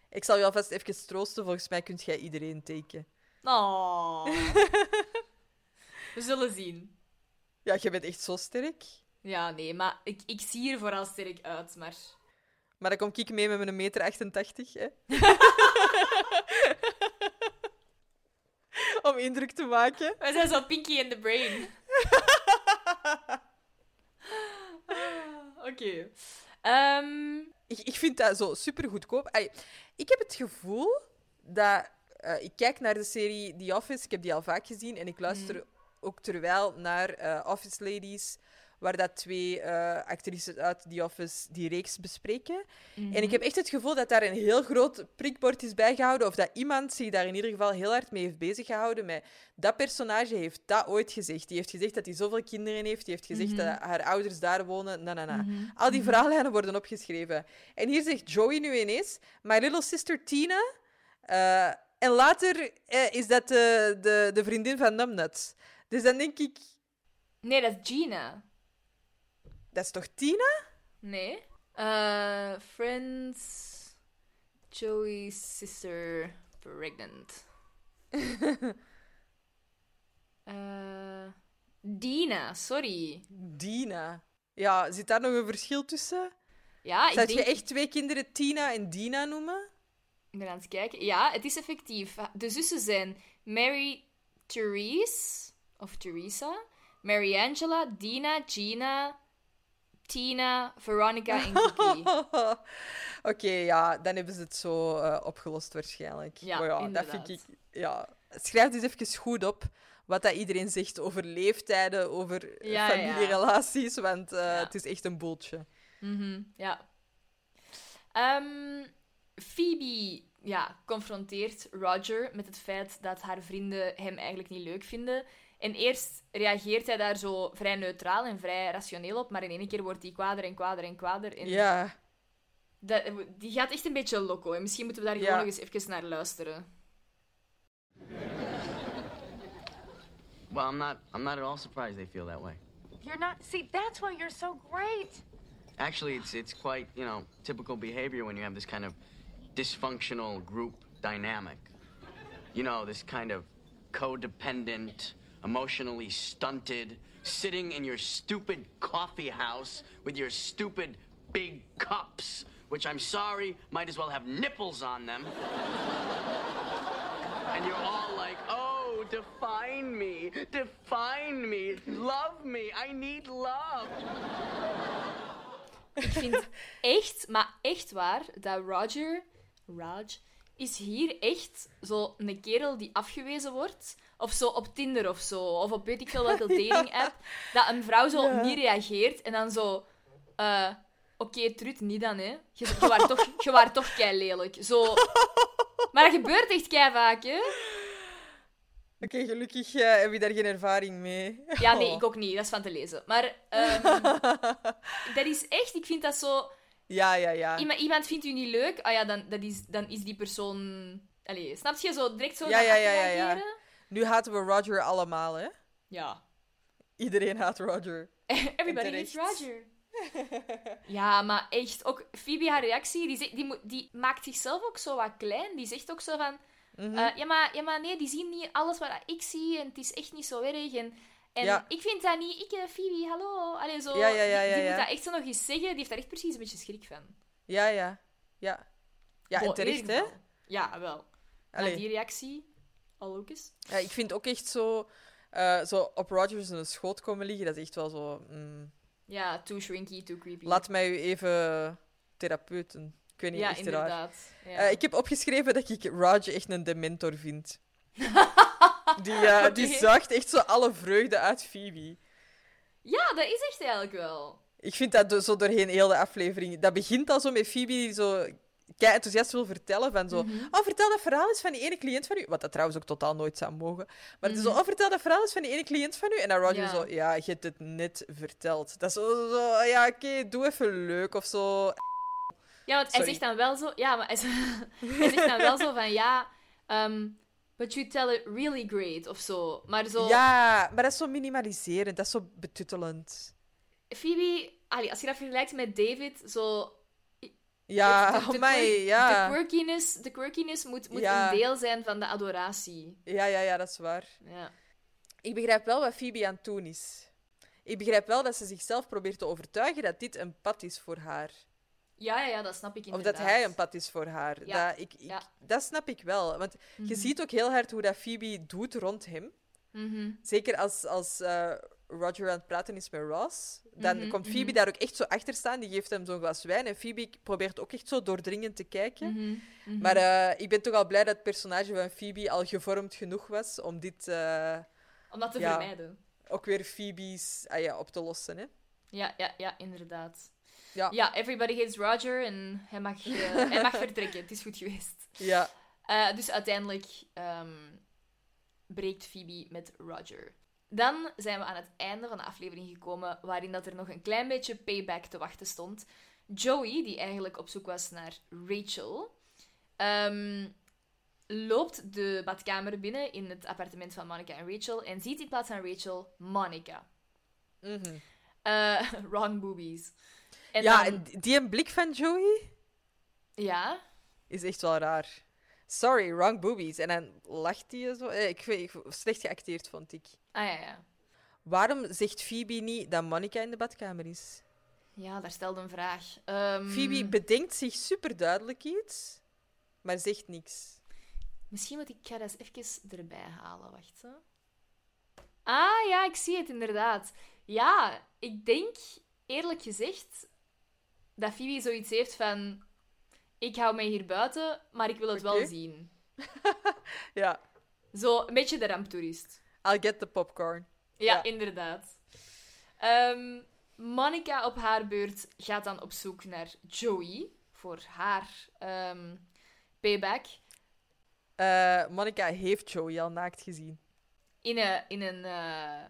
Ik zal je alvast even troosten. Volgens mij kunt jij iedereen tekenen. Oh. [LAUGHS] We zullen zien. Ja, je bent echt zo sterk. Ja, nee, maar ik, ik zie er vooral sterk uit, maar... Maar dan kom ik mee met mijn meter 88, hè. [LAUGHS] Om indruk te maken. Wij zijn zo Pinky in the Brain. [LAUGHS] Oké. Ehm, Ik, ik vind dat zo super goedkoop. Ai, ik heb het gevoel dat. eh, ik kijk naar de serie The Office, ik heb die al vaak gezien. En ik luister Mhm. ook terwijl naar eh, Office Ladies, waar dat twee eh, actrices uit The Office die reeks bespreken. En ik Mhm. heb echt het gevoel dat daar een heel groot prikbord is bijgehouden, of dat iemand zich daar in ieder geval heel hard mee heeft bezig gehouden. Met dat personage heeft dat ooit gezegd. Die heeft gezegd dat hij zoveel kinderen heeft. Die heeft gezegd Mhm. dat haar ouders daar wonen. Na, na, na. Mhm. Al die Mhm. verhaallijnen worden opgeschreven. En hier zegt Joey nu ineens, My little sister Tina. eh, en later eh, is dat de, de, de vriendin van Numbnuts. Dus dan denk ik, Nee, dat is Gina. Dat is toch Tina? Nee. Eh Friends... Joey's sister pregnant. [LAUGHS] Eh Dina, sorry. Dina. Ja, zit daar nog een verschil tussen? Ja, ik Zou denk... je echt twee kinderen Tina en Dina noemen? Ik ben aan het kijken. Ja, het is effectief. De zussen zijn Mary Therese, of Theresa, Mary Angela, Dina, Gina, Tina, Veronica en Kiki. [LAUGHS] Oké, ja, dan hebben ze het zo eh, opgelost waarschijnlijk. Ja, Maar ja dat inderdaad. vind ik... Ja. Schrijf dus even goed op wat dat iedereen zegt over leeftijden, over ja. familierelaties, want eh, het is echt een boeltje. Mhm, ja. Ehm, Phoebe ja, confronteert Roger met het feit dat haar vrienden hem eigenlijk niet leuk vinden. En eerst reageert hij daar zo vrij neutraal en vrij rationeel op, maar in één keer wordt hij kwader en kwader en kwader. En Ja. dat, die gaat echt een beetje loco. En misschien moeten we daar Ja. gewoon nog eens even naar luisteren. Well, I'm not. I'm not at all surprised they feel that way. You're not. See, that's why you're so great. Actually, it's it's quite you know typical behavior when you have this kind of dysfunctional group dynamic. You know, this kind of codependent, emotionally stunted, sitting in your stupid coffee house with your stupid big cups, which I'm sorry might as well have nipples on them. and you're all like, oh, define me, define me, love me, I need love. Ik vind echt, maar echt waar, dat Roger, Raj, is hier echt zo een kerel die afgewezen wordt. Of zo op Tinder of zo. Of op weet ik veel welke [LAUGHS] dating app. Dat een vrouw zo Ja. niet reageert en dan zo... eh, Oké, Trut, niet dan, hè. Je, je, waart toch, je waart toch kei lelijk. Zo... Maar dat gebeurt echt kei vaak, hè. Oké, gelukkig eh, heb je daar geen ervaring mee. Ja, nee, Oh. ik ook niet. Dat is van te lezen. Maar ehm, [LAUGHS] dat is echt... Ik vind dat zo... Ja, ja, ja. Iemand, iemand vindt u niet leuk, ah ja, dan, dat is, dan is die persoon... Allee, snap je? Zo direct zo Ja, ja, ja, ja, ja. Nu haten we Roger allemaal, hè? Ja. Iedereen haat Roger. [LAUGHS] Everybody En hates. Roger. [LAUGHS] ja, maar echt, ook Phoebe, haar reactie, die, zegt- die, die maakt zichzelf ook zo wat klein. Die zegt ook zo van... Mhm. eh, ja, maar, ja, maar nee, die zien niet alles wat ik zie en het is echt niet zo erg. En, en Ja. ik vind dat niet... Ik, eh, Phoebe, hallo. Allee, zo, Ja, ja, ja, die, ja, die ja. moet dat echt zo nog eens zeggen. Die heeft daar echt precies een beetje schrik van. Ja, ja. Ja, ja en terecht, hè? Ja, wel. Allee. die reactie, al ook eens. Ja, ik vind ook echt zo... eh, zo op Rogers een schoot komen liggen, dat is echt wel zo... mm, Ja, too shrinky, too creepy. laat mij u even therapeuten. Ik weet niet, Ja, echt inderdaad. Ja. Eh, ik heb opgeschreven dat ik Roger echt een dementor vind. [LAUGHS] die, eh, die zuigt echt zo alle vreugde uit Phoebe. Ja, dat is echt eigenlijk wel. Ik vind dat zo doorheen heel de aflevering. Dat begint al zo met Phoebe die zo kei enthousiast wil vertellen van zo... Mhm. Oh, vertel dat verhaal eens van die ene cliënt van u. Wat dat trouwens ook totaal nooit zou mogen. Maar het is zo, Mhm. oh, vertel dat verhaal eens van die ene cliënt van u. En dan Roger Ja. zo, ja, je hebt het net verteld. Dat is zo, zo ja, oké, doe even leuk of zo. Ja, want hij zegt dan wel zo... Ja, maar [LAUGHS] hij, zegt dan wel zo van... Ja, ehm, but you tell it really great, of zo. Maar zo... Ja, maar dat is zo minimaliserend. Dat is zo betuttelend. Phoebe... Allee, als je dat vergelijkt met David, zo... Ja, de, ja. De quirkiness, de quirkiness moet, moet Ja. een deel zijn van de adoratie. Ja, ja, ja, dat is waar. Ja. Ik begrijp wel wat Phoebe aan het doen is. Ik begrijp wel dat ze zichzelf probeert te overtuigen dat dit een pad is voor haar. Ja, ja, ja, dat snap ik Of inderdaad. dat hij een pad is voor haar. Ja, Dat, ik, ik, ja. dat snap ik wel. Want je Mhm. ziet ook heel hard hoe dat Phoebe doet rond hem. Mhm. Zeker als, als eh, Roger aan het praten is met Ross. Dan Mhm, komt Phoebe mhm. daar ook echt zo achter staan. Die geeft hem zo'n glas wijn. En Phoebe probeert ook echt zo doordringend te kijken. Mhm. Maar eh, ik ben toch al blij dat het personage van Phoebe al gevormd genoeg was om dit... eh, Om dat te ja, vermijden. Ook weer Phoebe's ah ja, op te lossen. Hè? Ja, ja, ja, inderdaad. Ja. Ja, everybody hates Roger en hij mag, eh, [LAUGHS] hij mag vertrekken. Het is goed geweest. Ja. Dus uiteindelijk ehm, breekt Phoebe met Roger. Dan zijn we aan het einde van de aflevering gekomen, waarin dat er nog een klein beetje payback te wachten stond. Joey, die eigenlijk op zoek was naar Rachel, ehm, loopt de badkamer binnen in het appartement van Monica en Rachel en ziet in plaats van Rachel Monica. Eh, [LAUGHS] wrong boobies. En ja, dan- en die een blik van Joey Ja? is echt wel raar. Sorry, wrong boobies. En dan lacht hij zo. Eh, Ik, weet- slecht geacteerd, vond ik. Ah ja, ja. Waarom zegt Phoebe niet dat Monica in de badkamer is? Ja, daar stelde een vraag. Ehm, Phoebe bedenkt zich super duidelijk iets, maar zegt niks. Misschien moet ik ga eens even erbij halen. Wacht. Hè. Ah ja, ik zie het inderdaad. Ja, ik denk eerlijk gezegd dat Phoebe zoiets heeft van: ik hou mij hier buiten, maar ik wil het wel zien. [LAUGHS] Ja, Zo een beetje de ramptoerist. I'll get the popcorn. Ja, Ja. inderdaad. Ehm, Monica op haar beurt gaat dan op zoek naar Joey voor haar ehm, payback. Eh, Monica heeft Joey al naakt gezien. In een, in een, eh,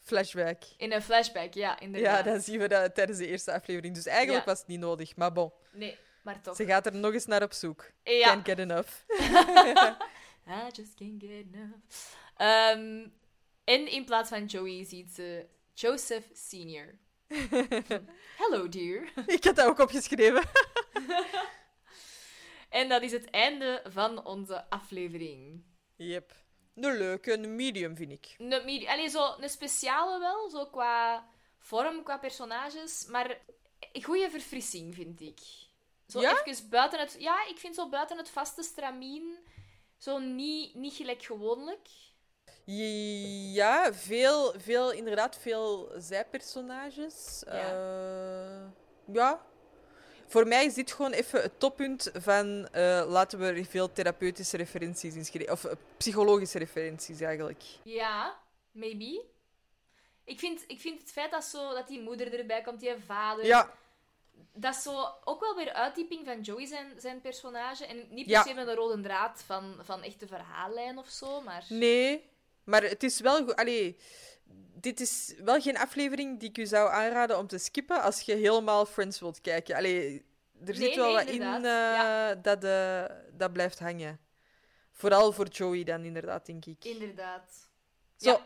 Flashback. in een flashback, ja, inderdaad. Ja, dan zien we dat tijdens de eerste aflevering. Dus eigenlijk Ja. was het niet nodig, maar bon. Nee, maar toch. Ze gaat er nog eens naar op zoek. Ja. Can't get enough. [LAUGHS] [LAUGHS] I just can't get enough. Ehm, en in plaats van Joey ziet ze Joseph Senior. [LAUGHS] Hello, dear. [LAUGHS] Ik had dat ook opgeschreven. [LAUGHS] En dat is het einde van onze aflevering. Yep. Een leuke, een medium, vind ik. Een, medi- Allee, zo een speciale wel, zo qua vorm, qua personages. Maar een goede verfrissing, vind ik. Zo Ja? even buiten het... Ja, ik vind zo buiten het vaste stramien... Zo niet, niet gelijk gewoonlijk. Ja, veel, veel, inderdaad, veel zijpersonages. Ja. ja. Voor mij is dit gewoon even het toppunt van eh, laten we veel therapeutische referenties in schrijven. Of eh, psychologische referenties eigenlijk. Ja, maybe. Ik vind, ik vind het feit dat, zo, dat die moeder erbij komt, die vader... Ja. Dat is zo ook wel weer uitdieping van Joey zijn, zijn personage. En niet per Ja. se met een rode draad van, van echte verhaallijn of zo, maar... Nee, maar het is wel goed. Allee, dit is wel geen aflevering die ik u zou aanraden om te skippen als je helemaal Friends wilt kijken. Allee, er zit Nee, wel nee, wat in eh, dat, eh, dat blijft hangen. Vooral voor Joey dan, inderdaad, denk ik. Inderdaad. Zo.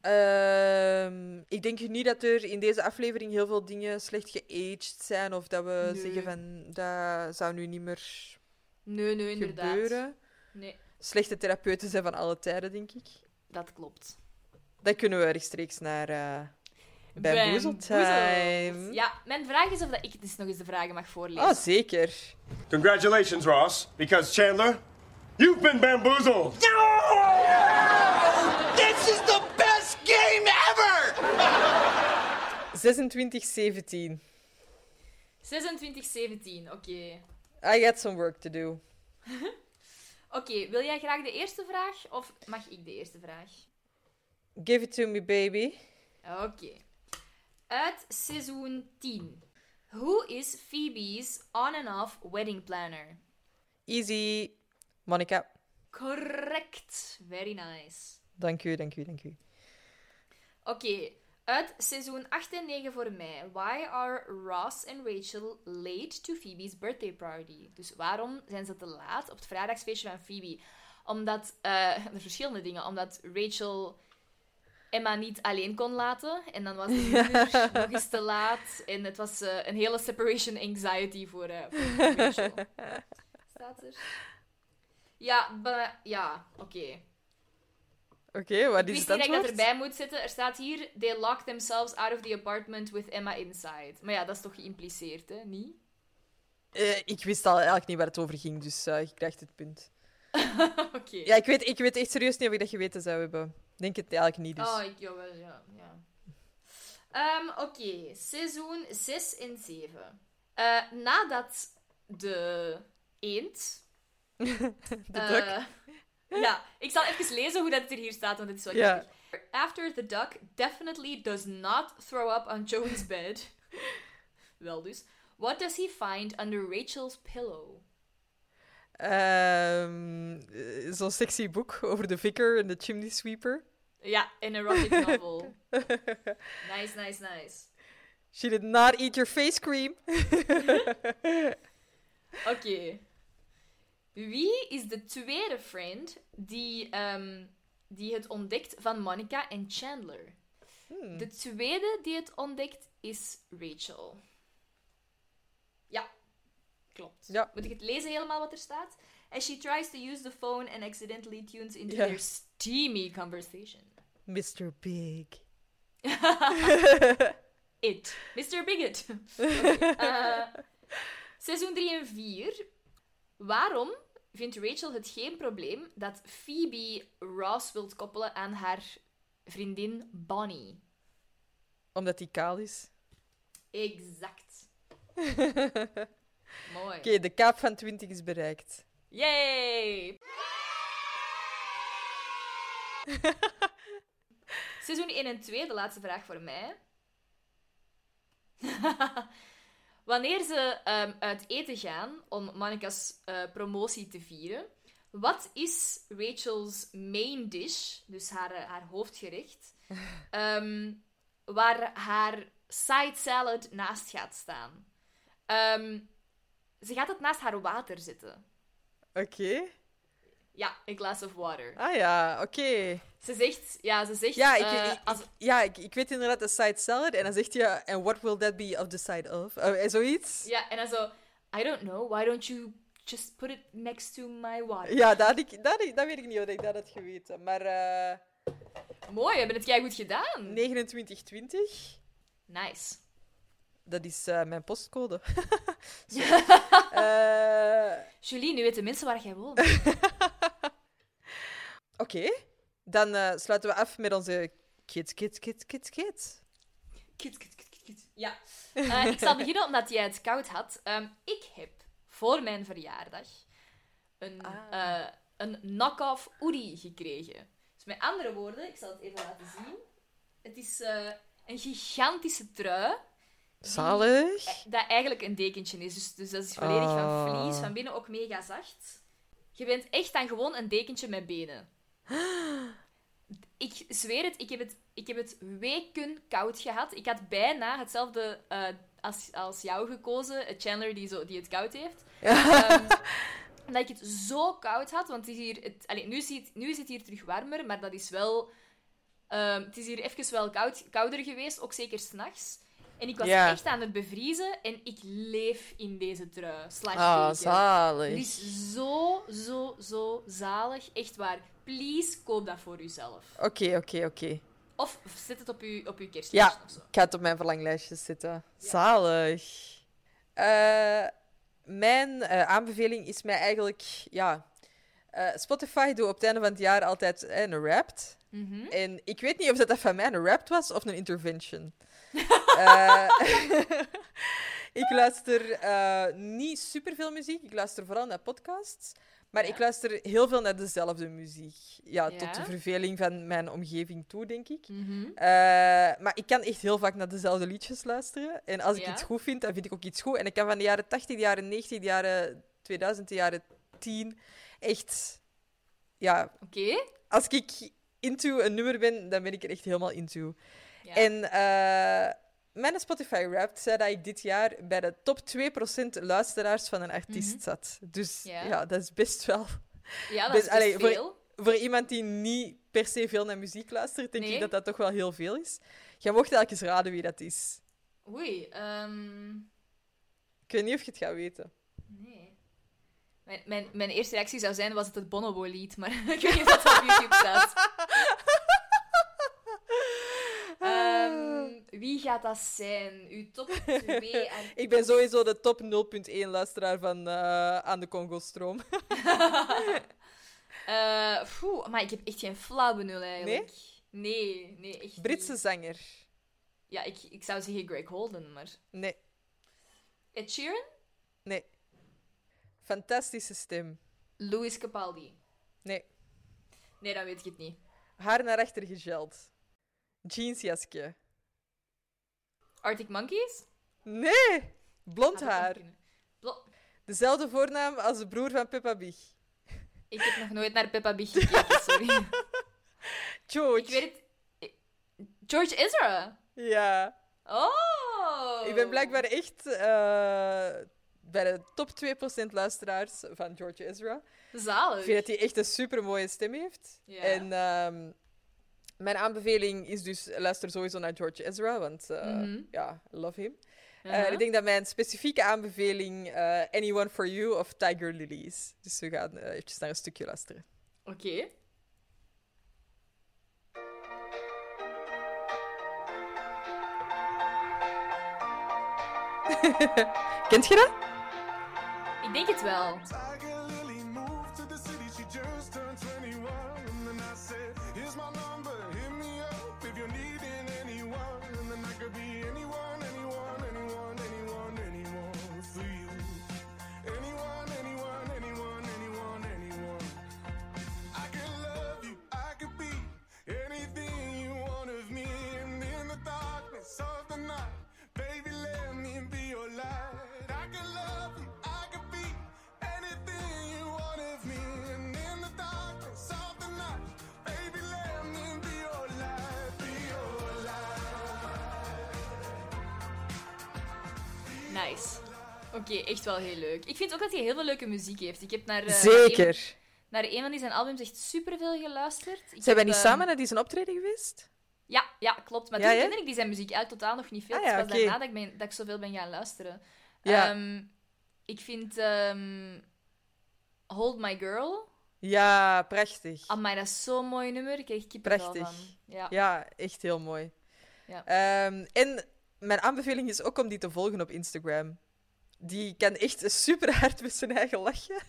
Ehm, ik denk niet dat er in deze aflevering heel veel dingen slecht geaged zijn. Of dat we Nee. zeggen van dat zou nu niet meer Nee, nee, inderdaad. gebeuren. Nee, Slechte therapeuten zijn van alle tijden, denk ik. dat klopt. Dan kunnen we rechtstreeks naar uh, Bamboozle Time. Ja, mijn vraag is of dat ik dus nog eens de vragen mag voorlezen. Oh, zeker. Congratulations, Ross, because Chandler, you've been bamboozled. This is the best game ever! 26-17. 26-17, oké. I got some work to do. [LAUGHS] Oké, wil jij graag de eerste vraag of mag ik de eerste vraag? Give it to me, baby. Oké. Uit seizoen 10. Who is Phoebe's on and off wedding planner? Easy. Monica. Correct. Very nice. Dank u, dank u, dank u. Oké, uit seizoen 8 en 9 voor mij. Why are Ross en Rachel late to Phoebe's birthday party? Dus waarom zijn ze te laat op het vrijdagsfeestje van Phoebe? Omdat, eh, [LAUGHS] er verschillende dingen. Omdat Rachel Emma niet alleen kon laten. En dan was [LAUGHS] de moeder nog eens te laat. En het was eh, een hele separation anxiety voor, eh voor Rachel. [LAUGHS] Staat er? Ja, ja oké. Oké, wat Ik is wist het niet dat ik dat erbij moet zetten. Er staat hier... They locked themselves out of the apartment with Emma inside. Maar ja, dat is toch geïmpliceerd, hè? Niet? Eh, ik wist al eigenlijk niet waar het over ging, dus eh, ik krijg het punt. [LAUGHS] Oké. Ja, ik weet, ik weet echt serieus niet of ik dat geweten zou hebben. Ik denk het eigenlijk niet, dus... Oh, ik, jawel, ja. ja. Ehm, Oké, seizoen 6 en 7. Eh, nadat de eend... [LAUGHS] De duck. Ja, ik zal even lezen hoe dat er hier staat, want het is wel grappig. After the duck definitely does not throw up on Joey's bed. [LAUGHS] wel dus. What does he find under Rachel's pillow? Ehm, eh, Zo'n sexy boek over de vicar en de chimney sweeper. Ja, een erotic [LAUGHS] novel. nice, nice, nice. She did not eat your face cream. [LAUGHS] Oké. Wie is de tweede friend die, ehm, die het ontdekt van Monica en Chandler? Hmm. De tweede die het ontdekt is Rachel. Ja, klopt. Ja. Moet ik het lezen helemaal wat er staat? As she tries to use the phone and accidentally tunes into their steamy conversation. Mr. Big. [LAUGHS] It. Mr. Bigot. Oké, [LAUGHS] eh, seizoen 3 en 4. Waarom vindt Rachel het geen probleem dat Phoebe Ross wilt koppelen aan haar vriendin Bonnie? Omdat hij kaal is. Exact. [LAUGHS] Mooi. Oké, de kaap van 20 is bereikt. Yay! [LAUGHS] Seizoen 1 en 2, de laatste vraag voor mij. [LAUGHS] Wanneer ze ehm, uit eten gaan om Monica's eh, promotie te vieren, wat is Rachel's main dish, dus haar, eh, haar hoofdgerecht, [LAUGHS] ehm, waar haar side salad naast gaat staan? Ehm, ze gaat het naast haar water zetten. Oké. Ja, a glass of water. Ah ja, oké. Ze zegt, ja, ze zegt, Ja, ik, eh, ik- als, ik- ja ik, ik weet inderdaad de side salad. En dan zegt hij, and what will that be of the side of? En zoiets. ja, en dan zo, I don't know, why don't you just put it next to my water? Ja, dat, ik, dat, dat weet ik niet of ik dat had geweten. Maar eh Mooi, hebben het jij goed gedaan. 2920, Nice. dat is mijn postcode. [LAUGHS] [LAUGHS] Eh, Julie, nu weten mensen waar jij woont. [LAUGHS] Oké, dan eh, sluiten we af met onze kids, kids, kids, kids, kids. Kids, kids, kids, kids, kids. Ja. Eh, ik zal beginnen omdat jij het koud had. Ehm, ik heb voor mijn verjaardag een, Ah. eh, een knock-off Uri gekregen. Dus met andere woorden, ik zal het even laten zien. Het is eh, een gigantische trui. Zalig. eh, dat eigenlijk een dekentje is. Dus, dus dat is volledig van Ah. vlies, van binnen ook mega zacht. Je bent echt dan gewoon een dekentje met benen. Ik zweer het, ik heb het, ik heb het weken koud gehad. Ik had bijna hetzelfde eh, als, als jou gekozen, eh, Chandler die, zo, die het koud heeft. Ehm, [LAUGHS] dat ik het zo koud had, want het is hier, het, nu, is het, nu is het hier terug warmer, maar dat is wel... ehm, het is hier even wel koud, kouder geweest, ook zeker s'nachts. En ik was Ja. echt aan het bevriezen en ik leef in deze trui. Slash Ah, deken. zalig. Het is zo, zo, zo zalig. Echt waar. Please, koop dat voor uzelf. Oké, oké, oké. Of zet het op uw, op uw Ja, of zo. ik ga het op mijn verlanglijstje zetten. Zalig. Eh, mijn eh, aanbeveling is mij eigenlijk... Ja, eh, Spotify doet op het einde van het jaar altijd eh, een Wrapped. Mhm. En ik weet niet of dat, dat van mij een Wrapped was of een Intervention. Eh, [LAUGHS] ik luister eh, niet superveel muziek. Ik luister vooral naar podcasts. Maar ik luister heel veel naar dezelfde muziek. Ja, Ja? tot de verveling van mijn omgeving toe, denk ik. Mhm. Eh, maar ik kan echt heel vaak naar dezelfde liedjes luisteren. En als ik Ja? iets goed vind, dan vind ik ook iets goed. En ik kan van de jaren 80, de jaren 90, de jaren 2000, de jaren 10 echt... Ja, Oké. als ik into een nummer ben, dan ben ik er echt helemaal into. Ja. En eh, mijn Spotify Wrapped zei dat ik dit jaar bij de top 2% luisteraars van een artiest Mhm. zat. Dus Ja. ja. dat is best wel... Ja, dat best- is best allee, veel. Voor, voor iemand die niet per se veel naar muziek luistert, denk Nee. ik dat dat toch wel heel veel is. Jij mocht elke eens raden wie dat is. Oei, ehm, Ik weet niet of je het gaat weten. nee. Mijn, mijn, mijn eerste reactie zou zijn, was het het Bonobo-lied, maar [LAUGHS] ik weet niet of dat op YouTube staat. [LAUGHS] Ehm, wie gaat dat zijn? Uw top [LAUGHS] 2 en Ik ben sowieso de top 0.1 luisteraar van eh, Aan de Congo-stroom. [LAUGHS] [LAUGHS] Eh, poeh, maar ik heb echt geen flauw benul eigenlijk. Nee? Nee, echt Britse niet. zanger. Ja, ik, ik zou zeggen Greg Holden, maar... Nee, Ed Sheeran? nee. Fantastische stem. Louis Capaldi? Nee. Nee, dan weet ik het niet. Haar naar achter gegeld. Jeansjasje. Arctic Monkeys? Nee! Blond ook haar. Blo- Dezelfde voornaam als de broer van Peppa Big. Ik heb nog nooit naar Peppa Big gekeken, sorry. [LAUGHS] George. Ik weet het... George Ezra? Ja. Oh! Ik ben blijkbaar echt eh, bij de top 2% luisteraars van George Ezra. Zalig. Ik vind dat hij echt een super mooie stem heeft. Ja. En ehm, mijn aanbeveling is dus luister sowieso naar George Ezra, want eh, Mhm. ja, I love him. Eh, Uh-huh. ik denk dat mijn specifieke aanbeveling eh, Anyone for You of Tiger Lily is. Dus we gaan eventjes naar een stukje luisteren. Oké. [LAUGHS] Kent je dat? Ik denk het wel. Nice. Oké, echt wel heel leuk. Ik vind ook dat hij heel veel leuke muziek heeft. Ik heb naar... eh, Zeker. Naar een, naar een van die zijn albums echt superveel geluisterd. Ik Zijn wij niet ehm, samen naar die zijn optreden geweest? Ja, ja, klopt. Maar Ja, toen ja? kende ik die zijn muziek eigenlijk totaal nog niet veel. Ah, Het ja, was daarna dat ik, ben, dat ik zoveel ben gaan luisteren. Ja. Ehm, ik vind ehm, Hold My Girl... Ja, prachtig. Amai, dat is zo'n mooi nummer. Ik kreeg kippenvel Prachtig. van. Ja. echt heel mooi. Ja. En mijn aanbeveling is ook om die te volgen op Instagram. Die kan echt [LAUGHS] super hard met zijn eigen lachen.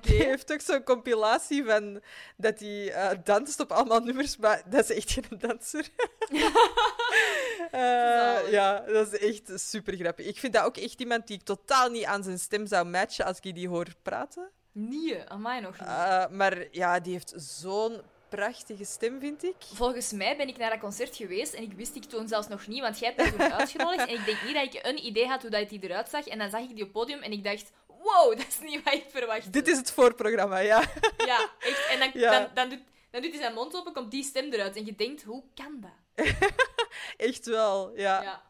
Die heeft ook zo'n compilatie van dat hij eh, danst op allemaal nummers, maar dat is echt [LAUGHS] geen danser. [LAUGHS] Eh, ja, dat is echt super grappig. Ik vind dat ook echt iemand die ik totaal niet aan zijn stem zou matchen als ik die hoor praten. Nee, amai nog niet. Eh, maar ja, die heeft zo'n prachtige stem, vind ik. Volgens mij ben ik naar dat concert geweest en ik wist ik toen zelfs nog niet, want jij hebt me toen uitgenodigd. En ik denk niet dat ik een idee had hoe dat die eruit zag. En dan zag ik die op podium en ik dacht, wow, [LAUGHS] dat is niet wat ik verwachtte. Dit is het voorprogramma, ja. Ja, echt. En dan, [LAUGHS] Ja. dan, dan, doet, dan doet hij zijn mond open, komt die stem eruit. En je denkt, hoe kan dat? [LAUGHS] Echt wel, ja. Ja.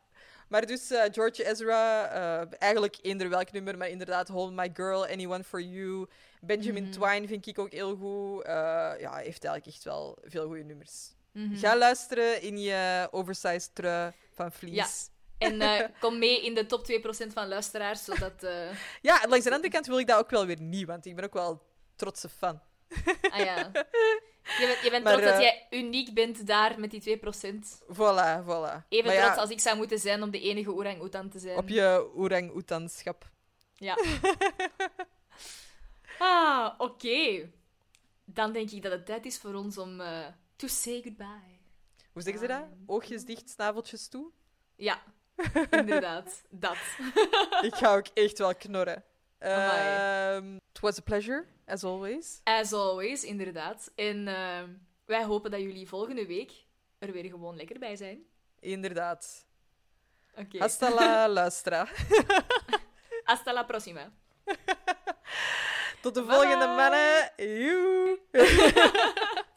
Maar dus eh, George Ezra, eh, eigenlijk eender welk nummer, maar inderdaad Hold My Girl, Anyone For You. Benjamin Mhm. Twine vind ik ook heel goed. Eh, ja, heeft eigenlijk echt wel veel goede nummers. Mhm. Ga luisteren in je oversized trui van Vlies. Ja. En eh, kom mee in de top 2% van luisteraars, zodat... eh, [LAUGHS] Ja, langs de andere kant wil ik dat ook wel weer niet, want ik ben ook wel trotse fan. Ah ja. Je bent, je bent Maar, trots dat jij uniek bent daar met die 2%. Voilà, voilà. Even Maar ja, trots als ik zou moeten zijn om de enige orang-oetan te zijn. Op je orang-oetanschap. Ja. [LAUGHS] ah, oké. Dan denk ik dat het tijd is voor ons om eh to say goodbye. Hoe zeggen ze dat? Oogjes dicht, snaveltjes toe? Ja, [LAUGHS] inderdaad. Dat. [LAUGHS] ik ga ook echt wel knorren. Amai. Ehm, it was a pleasure, as always. As always, inderdaad. En eh, wij hopen dat jullie volgende week er weer gewoon lekker bij zijn. Inderdaad. Oké. Hasta la [LAUGHS] lustra. Hasta la próxima. Tot de Bye volgende mannen. Joe. [LAUGHS]